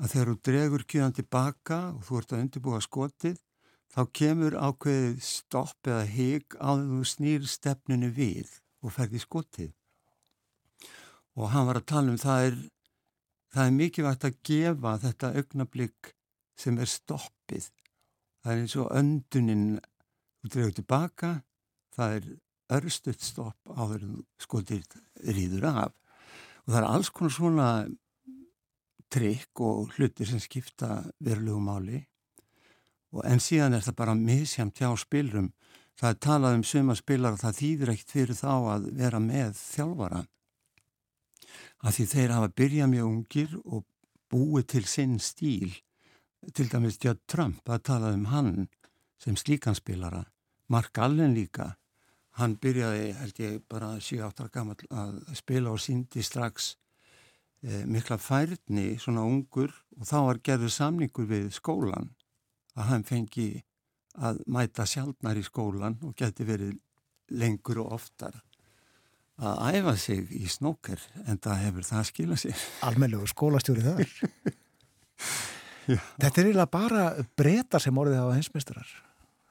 að þegar þú dregur kjöðan tilbaka og þú ert að undirbúa skotið þá kemur ákveðið stopp eða hig á því þú snýr stefninu við og ferði skotið. Og hann var að tala um það er það er mikilvægt að gefa þetta augnablík sem er stoppið. Það er eins og öndunin þú dregur tilbaka það er örstuðt stopp áður en skotir rýður af. Og það er alls konar svona trikk og hlutir sem skipta verulegu máli. Og en síðan er það bara misjamt hjá spilrum. Það er talað um suma spilar og það þýðir ekkert fyrir þá að vera með þjálfara að því þeir hafa byrjað mjög ungir og búið til sinn stíl til dæmis Judd Trump að talað um hann sem slíkanspilara Mark Allen líka. Hann byrjaði held ég bara 7-8 gammal að spila og síndi strax e, mikla færni svona ungur og þá var gerður samningur við skólan að hann fengi að mæta sjálfnar í skólan og geti verið lengur og oftar að æfa sig í snóker en það hefur það skilað sér. Almennlegu skólastjóri þar Þetta er eiginlega bara breyta sem orðið hafa hinsmestrar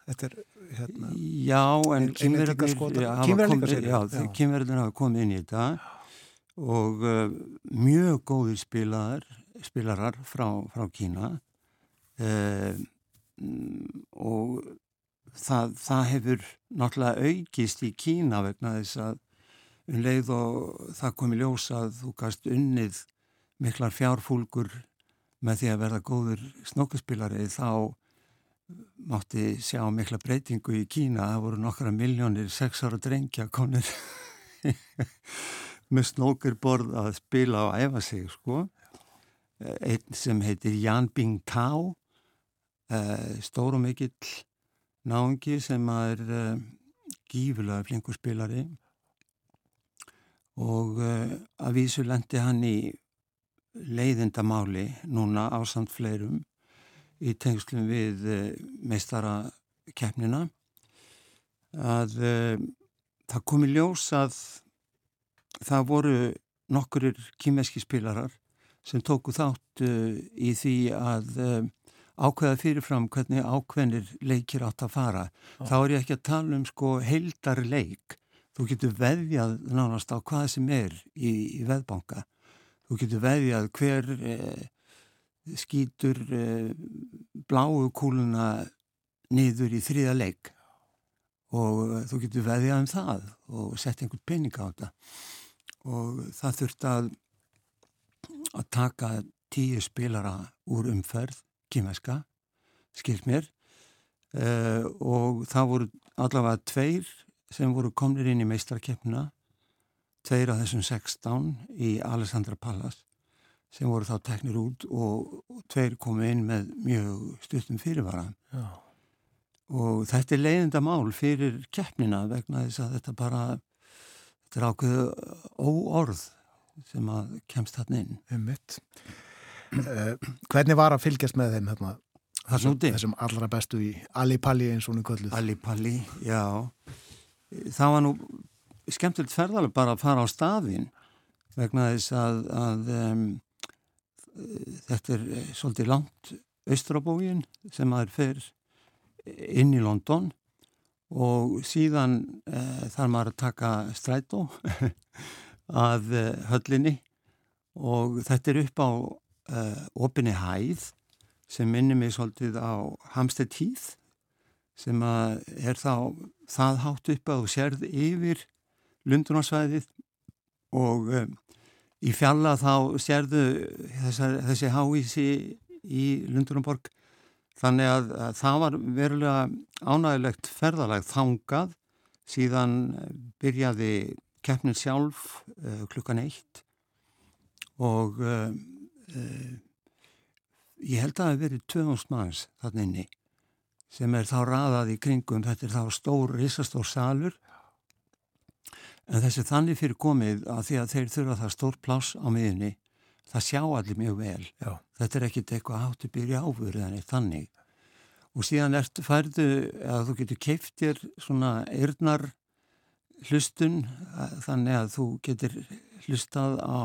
Þetta er hérna Já, en kynverðin hafa komið inn í þetta og uh, mjög góðir spilarar, spilarar frá, frá Kína uh, og það, það hefur náttúrulega aukist í Kína vegna þess að um leið og það komi ljósa að þú gast unnið miklar fjárfúlgur með því að verða góður snokkuspilari þá mátti sjá mikla breytingu í Kína. Það voru nokkra miljónir sex ára drengja konir með snókurborð að spila og æfa sig sko. Einn sem heitir Jan Bing Tao stór og mikill náðungi sem er gífulega flinkur spilari. Og að vísu lendi hann í leiðindamáli núna á samt fleirum í tengslum við meistara keppnina að uh, það komi ljós að það voru nokkurir kýmeski spilarar sem tóku þátt uh, í því að ákveða fyrirfram hvernig ákveðnir leikir átt að fara. Ah. Þá er ég ekki að tala um sko heildar leik. Þú getur veðjað nánast á hvað sem er í, í veðbanka. Þú getur veðjað hver skýtur bláu kúluna niður í þriða leik. Og uh, þú getur veðjað um það og sett einhvern pening á þetta. Og það þurft að að taka tíu spilara úr umferð, kýmæska skilt mér. Uh, og það voru allavega tveir sem voru komnir inn í meistarkeppna tveir af þessum 16 í Alessandra Pallas sem voru þá teknir út og, og tveir komu inn með mjög stuttum fyrirvara Já. og þetta er leiðinda mál fyrir keppnina vegna þess að þetta bara þetta er ákveðu óorð sem að kemst þarna inn Einmitt. Uh, hvernig var að fylgjast með þeim hérna, úti? þessum allra bestu í Alipalli eins og hún er kölluð Alipalli, já það var nú skemmtilegt ferðalega bara að fara á staðin vegna þess að, að um, þetta er eh, svolítið langt austrabógin sem maður fer inn í London og síðan uh, þarf maður að taka strætó að uh, höllinni og þetta er upp á uh, opinni hæð sem minnir mig svolítið á Hamstead Heath sem er þá það hátt upp að þú sérð yfir lundunarsvæðið og um, í fjalla þá sérðu þessar, þessi háísi í Lundunarborg þannig að, að það var verulega ánægilegt ferðalag þangað. Síðan byrjaði keppnin sjálf uh, klukkan eitt og uh, uh, ég held að það hefur verið 2000 manns þarna inni sem er þá raðað í kringum, þetta er þá stór, risastór salur en þessi þannig fyrir komið að því að þeir þurfa það stór pláss á miðunni það sjá allir mjög vel Já. þetta er ekkit eitthvað hátt að byrja eða neitt þannig og síðan ertu færðu að þú getur keiftir svona eirnar hlustun að- þannig að þú getur hlustað á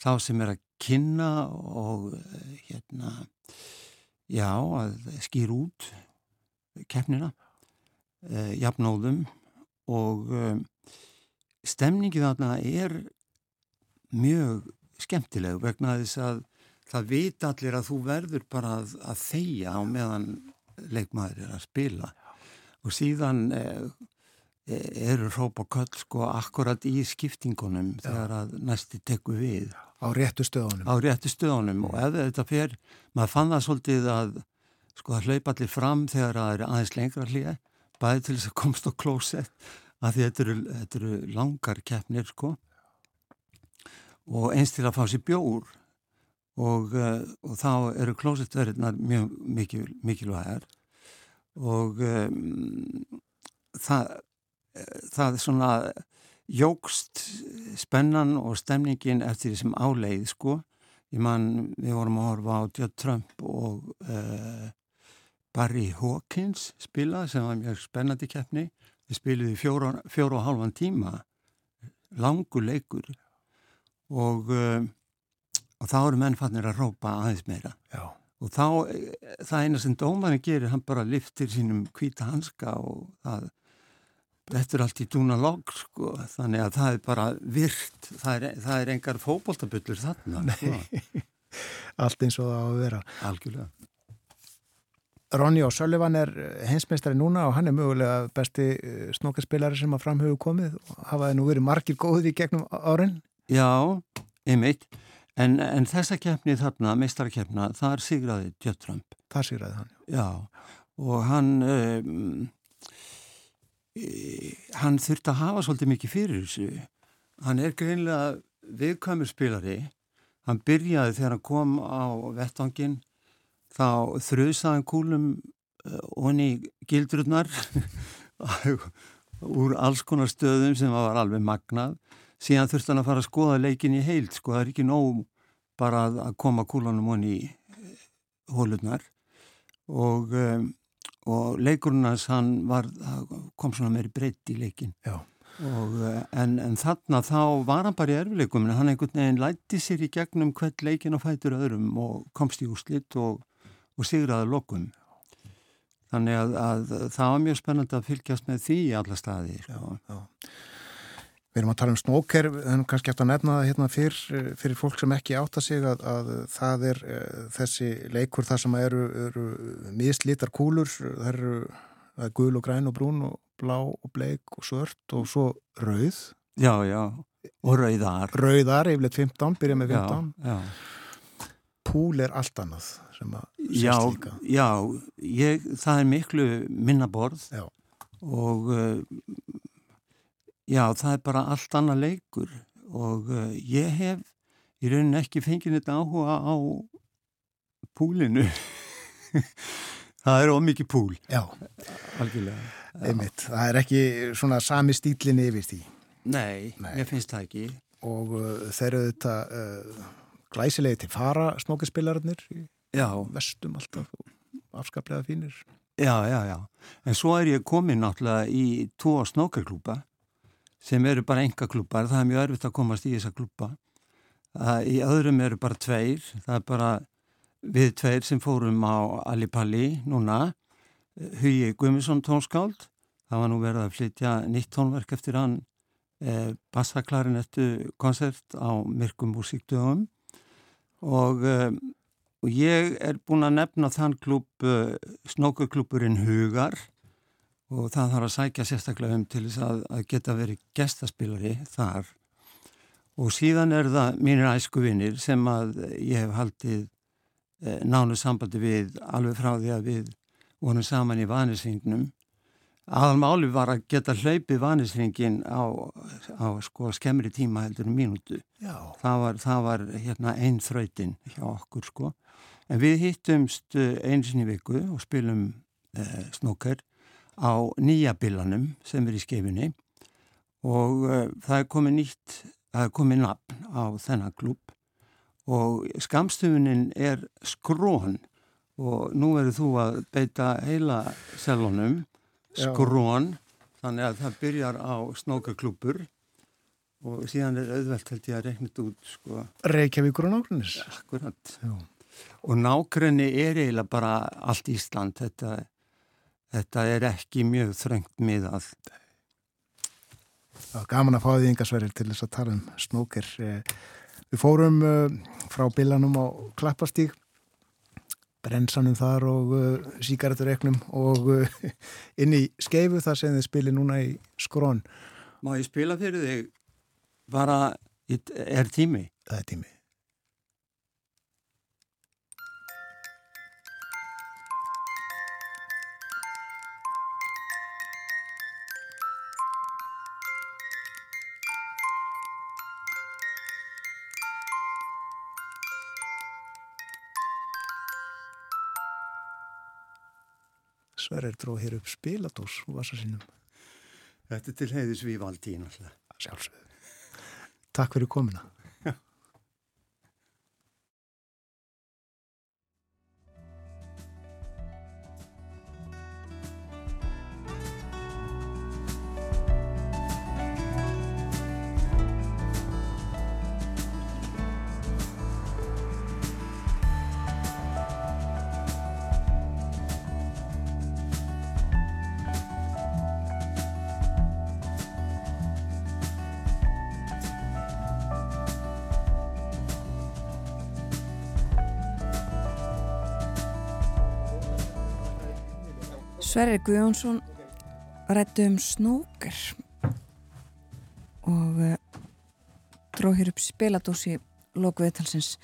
þá sem er að kynna og eh, hérna já, að skýr út keppnina eh, jafnóðum og um, stemningið þarna er mjög skemmtileg vegna þess að það vita allir að þú verður bara að, að þeia á meðan leikmaður er að spila. Og síðan eh, eru hróp og köll sko akkurat í skiptingunum Já. þegar að næsti teku við. Á réttu stöðunum. Á réttu stöðunum. Og ef þetta fer, maður fann það svolítið að sko að hlaupa allir fram þegar það er aðeins lengra hlýja bæði til þess að komst á klósett að því þetta eru, þetta eru langar keppnir sko. Og eins til að fá sér bjór. Og, uh, og þá eru klósettverðinar mjög mikil, mikilvægar. Og um, það, það svona jógst spennan og stemningin eftir því sem áleið sko. Ég man við vorum að horfa á Judd Trump og uh, Barry Hawkins spila sem var mjög spennandi keppni við spiliði fjóra, fjóra og halvan tíma langur leikur. Og, uh, og þá eru mennfannir að rópa aðeins meira. Já. og þá, eh, það eina sem dómarinn gerir, hann bara liftir sínum hvíta hanska og það þetta er allt í dúna logg sko, þannig að það er bara virt. Það er, það er engar fókbóltabullur þarna sko. allt eins og það á að vera. Algjörlega Ronny og Sullivan er hinsmeistari núna og hann er mögulega besti snokkarspilari sem að framhauðu komið og hafaði nú verið margir góðið í gegnum árin. Já, einmitt. En, en þessa keppni þarna, meistarkeppna þar sigraði Judd Trump. Það sigraði hann Já, og hann um, hann þurfti að hafa svolítið mikið fyrir þessu. Hann er greinlega viðkvæmur spilari. Hann byrjaði þegar hann kom á vettvangin þá þrjusaðan kúlum uh, onni gildrurnar úr alls konar stöðum sem var alveg magnað. Síðan þurfti hann að fara að skoða leikin í heilt sko það er ekki nóg bara að, koma kúlunum onni í hólurnar og um, og leikurinn hans hann var, kom svona meiri breytt í leikin og, en, en þarna þá var hann bara í erfileikum en hann einhvern veginn lætti sér í gegnum hvert leikin og fætur öðrum og komst í úslitt og, og sigraði lokum þannig að, að það var mjög spennandi að fylgjast með því í alla staði sko. já, já. Við erum að tala um snóker, erum kannski eftir að nefna það hérna fyrr, fyrir fólk sem ekki átta sig að, að það er uh, þessi leikur þar sem eru, eru mislítar kúlur, það eru það er gul og græn og brún og blá og bleik og svört og svo rauð. Já, já, og rauðar. Rauðar, yfirleitt 15, byrja með 15. Já, já. Púl er allt annað sem að já. Já, ég, það er miklu minna borð já. og uh, Já, það er bara allt annað leikur og uh, ég hef í rauninni ekki fengið þetta áhuga á púlinu. það er ómikið púl. Já, algjörlega. Einmitt, það er ekki svona sami stílinni yfir því. Nei, Nei. ég finnst það ekki. Og uh, þeir eru þetta glæsilegi til fara snókispillararnir vestum alltaf afskaplega fínir. Já, já, já. En svo er ég komin náttúrulega í tvo snókarklúpa sem eru bara enga klúpar, það er mjög örfitt að komast í þessa klúpa. Í öðrum eru bara tveir, það er bara við tveir sem fórum á Alipalli núna, Hugi Guðmusson tónskáld, það var nú verið að flytja nýtt tónverk eftir hann eh, bassaklarinettu koncert á Myrkum músíkdögum og, eh, og ég er búin að nefna þann klúb eh, snókuklúburinn Hugar. Og það þarf að sækja sérstaklega um til þess að, að geta verið gestaspilari þar. Og síðan er það mínir æskuvinnir sem að ég hef haldið e, nánu sambandi við alveg frá því að við vorum saman í vanisringnum aðalmáli var að geta hlaupið vanisringin á, á sko skemmri tíma heldur mínútu. Það var, það var hérna einn þrautin hjá okkur sko. En við hittumst einsinni viku og spilum e, snóker á nýja bilanum sem er í skeifinni og uh, það er komið nýtt, það er komið nafn á þennan klub og skamstöfunin er skrón og nú verður þú að beita heila selunum skrón þannig að það byrjar á snókaklúpur og síðan er auðvelt held ég að reikna þetta út sko. Reykjavíkur og nákvæmnis Akkurat Já. og nákvæmni er eiginlega bara allt Ísland þetta þetta er ekki mjög þrengt miðað. Gaman að fá því yngasverðir til þess að tala um snóker. Við fórum frá bilanum á Klappastík, brensanum þar og síkaretureiknum og inn í skeifu þar sem þið spilir núna í skrón. Má ég spila fyrir þig bara, er tími? Það er tími. Sverrir dróð hér upp spiladós úr vasa sínum. Þetta er til heiðis við valdín alltaf. Sjálfsögðu. Takk fyrir komina. Sverri Guðjónsson rættu um snóker og uh, dróð hér upp spiladósi lokuviðtalsins.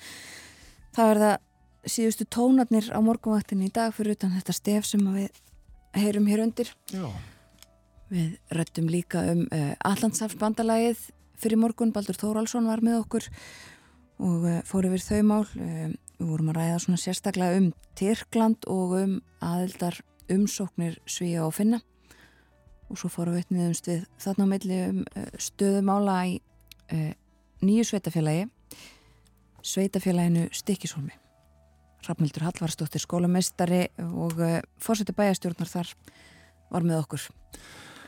Það verða síðustu tónarnir á morgunvaktinni í dag fyrir utan þetta stef sem við heyrum hér undir. Já. Við rættum líka um uh, Allandsafsbandalagið fyrir morgun. Baldur Þóraldsson var með okkur og uh, fór yfir þau mál. Við vorum að ræða svona sérstaklega um Tyrkland og um aðildar umsóknir svíja og finna. Og svo fóru við niðumst við þarna á meðli um stöðumála í uh, nýju sveitafélagi sveitafélaginu Stikkishólmi Rafnildur Hallvarsdóttir skólameistari og uh, fórseti bæjastjórnar þar var með okkur.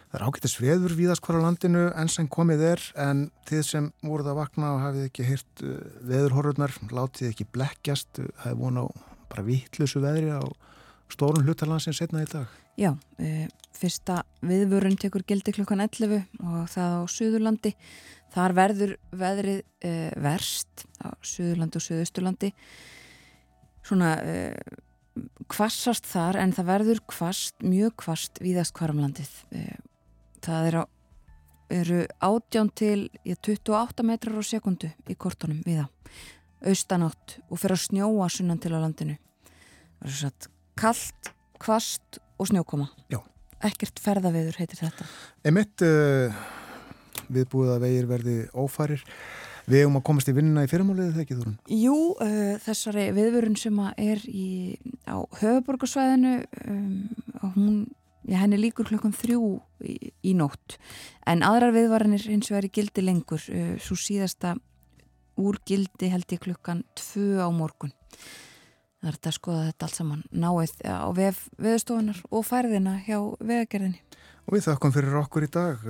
Það er ágættis veður víðast hvora landinu enn sem komið er en þið sem voruð að vakna og hafið ekki hýrt uh, veðurhorfurnar, látið ekki blekkjast það er vona bara vittlusu veðri á stórun hlutalansins setna í dag. Já, uh, fyrsta viðvörun tekur gildi klukkan 11 og það á Suðurlandi. Þar verður veðrið uh, verst á Suðurlandi og Suðusturlandi. Svona uh, kvassast þar en það verður kvast, mjög kvast víðast hvaramlandið. Það er á, eru átján til já, 28 metrar á sekundu í kortunum viða. Austanátt og fyrir að snjóa sunnan til á landinu. Það er svo að kallt, kvast og snjókoma. Já. Ekkert ferðaveður heitir þetta. Emitt uh, viðbúið að vegir verði ófærir. Við hefum að komast í vinnina í fyrirmálið þegar ekki þúrun? Jú, uh, þessari viðvörun sem er í, á höfuborgarsvæðinu um, hún, já, henni líkur klukkan þrjú í, í nótt en aðrar viðvaranir hins vegar í gildi lengur uh, svo síðasta úr gildi held ég klukkan tvö á morgun það er þetta að skoða þetta allt saman. Náið á vef veðustofunar og færðina hjá vegagerðinni. Og við þakkum fyrir okkur í dag,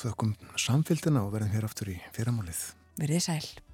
þakkum samfélgina og verðum hér aftur í fyrirmálið. Verðið sæl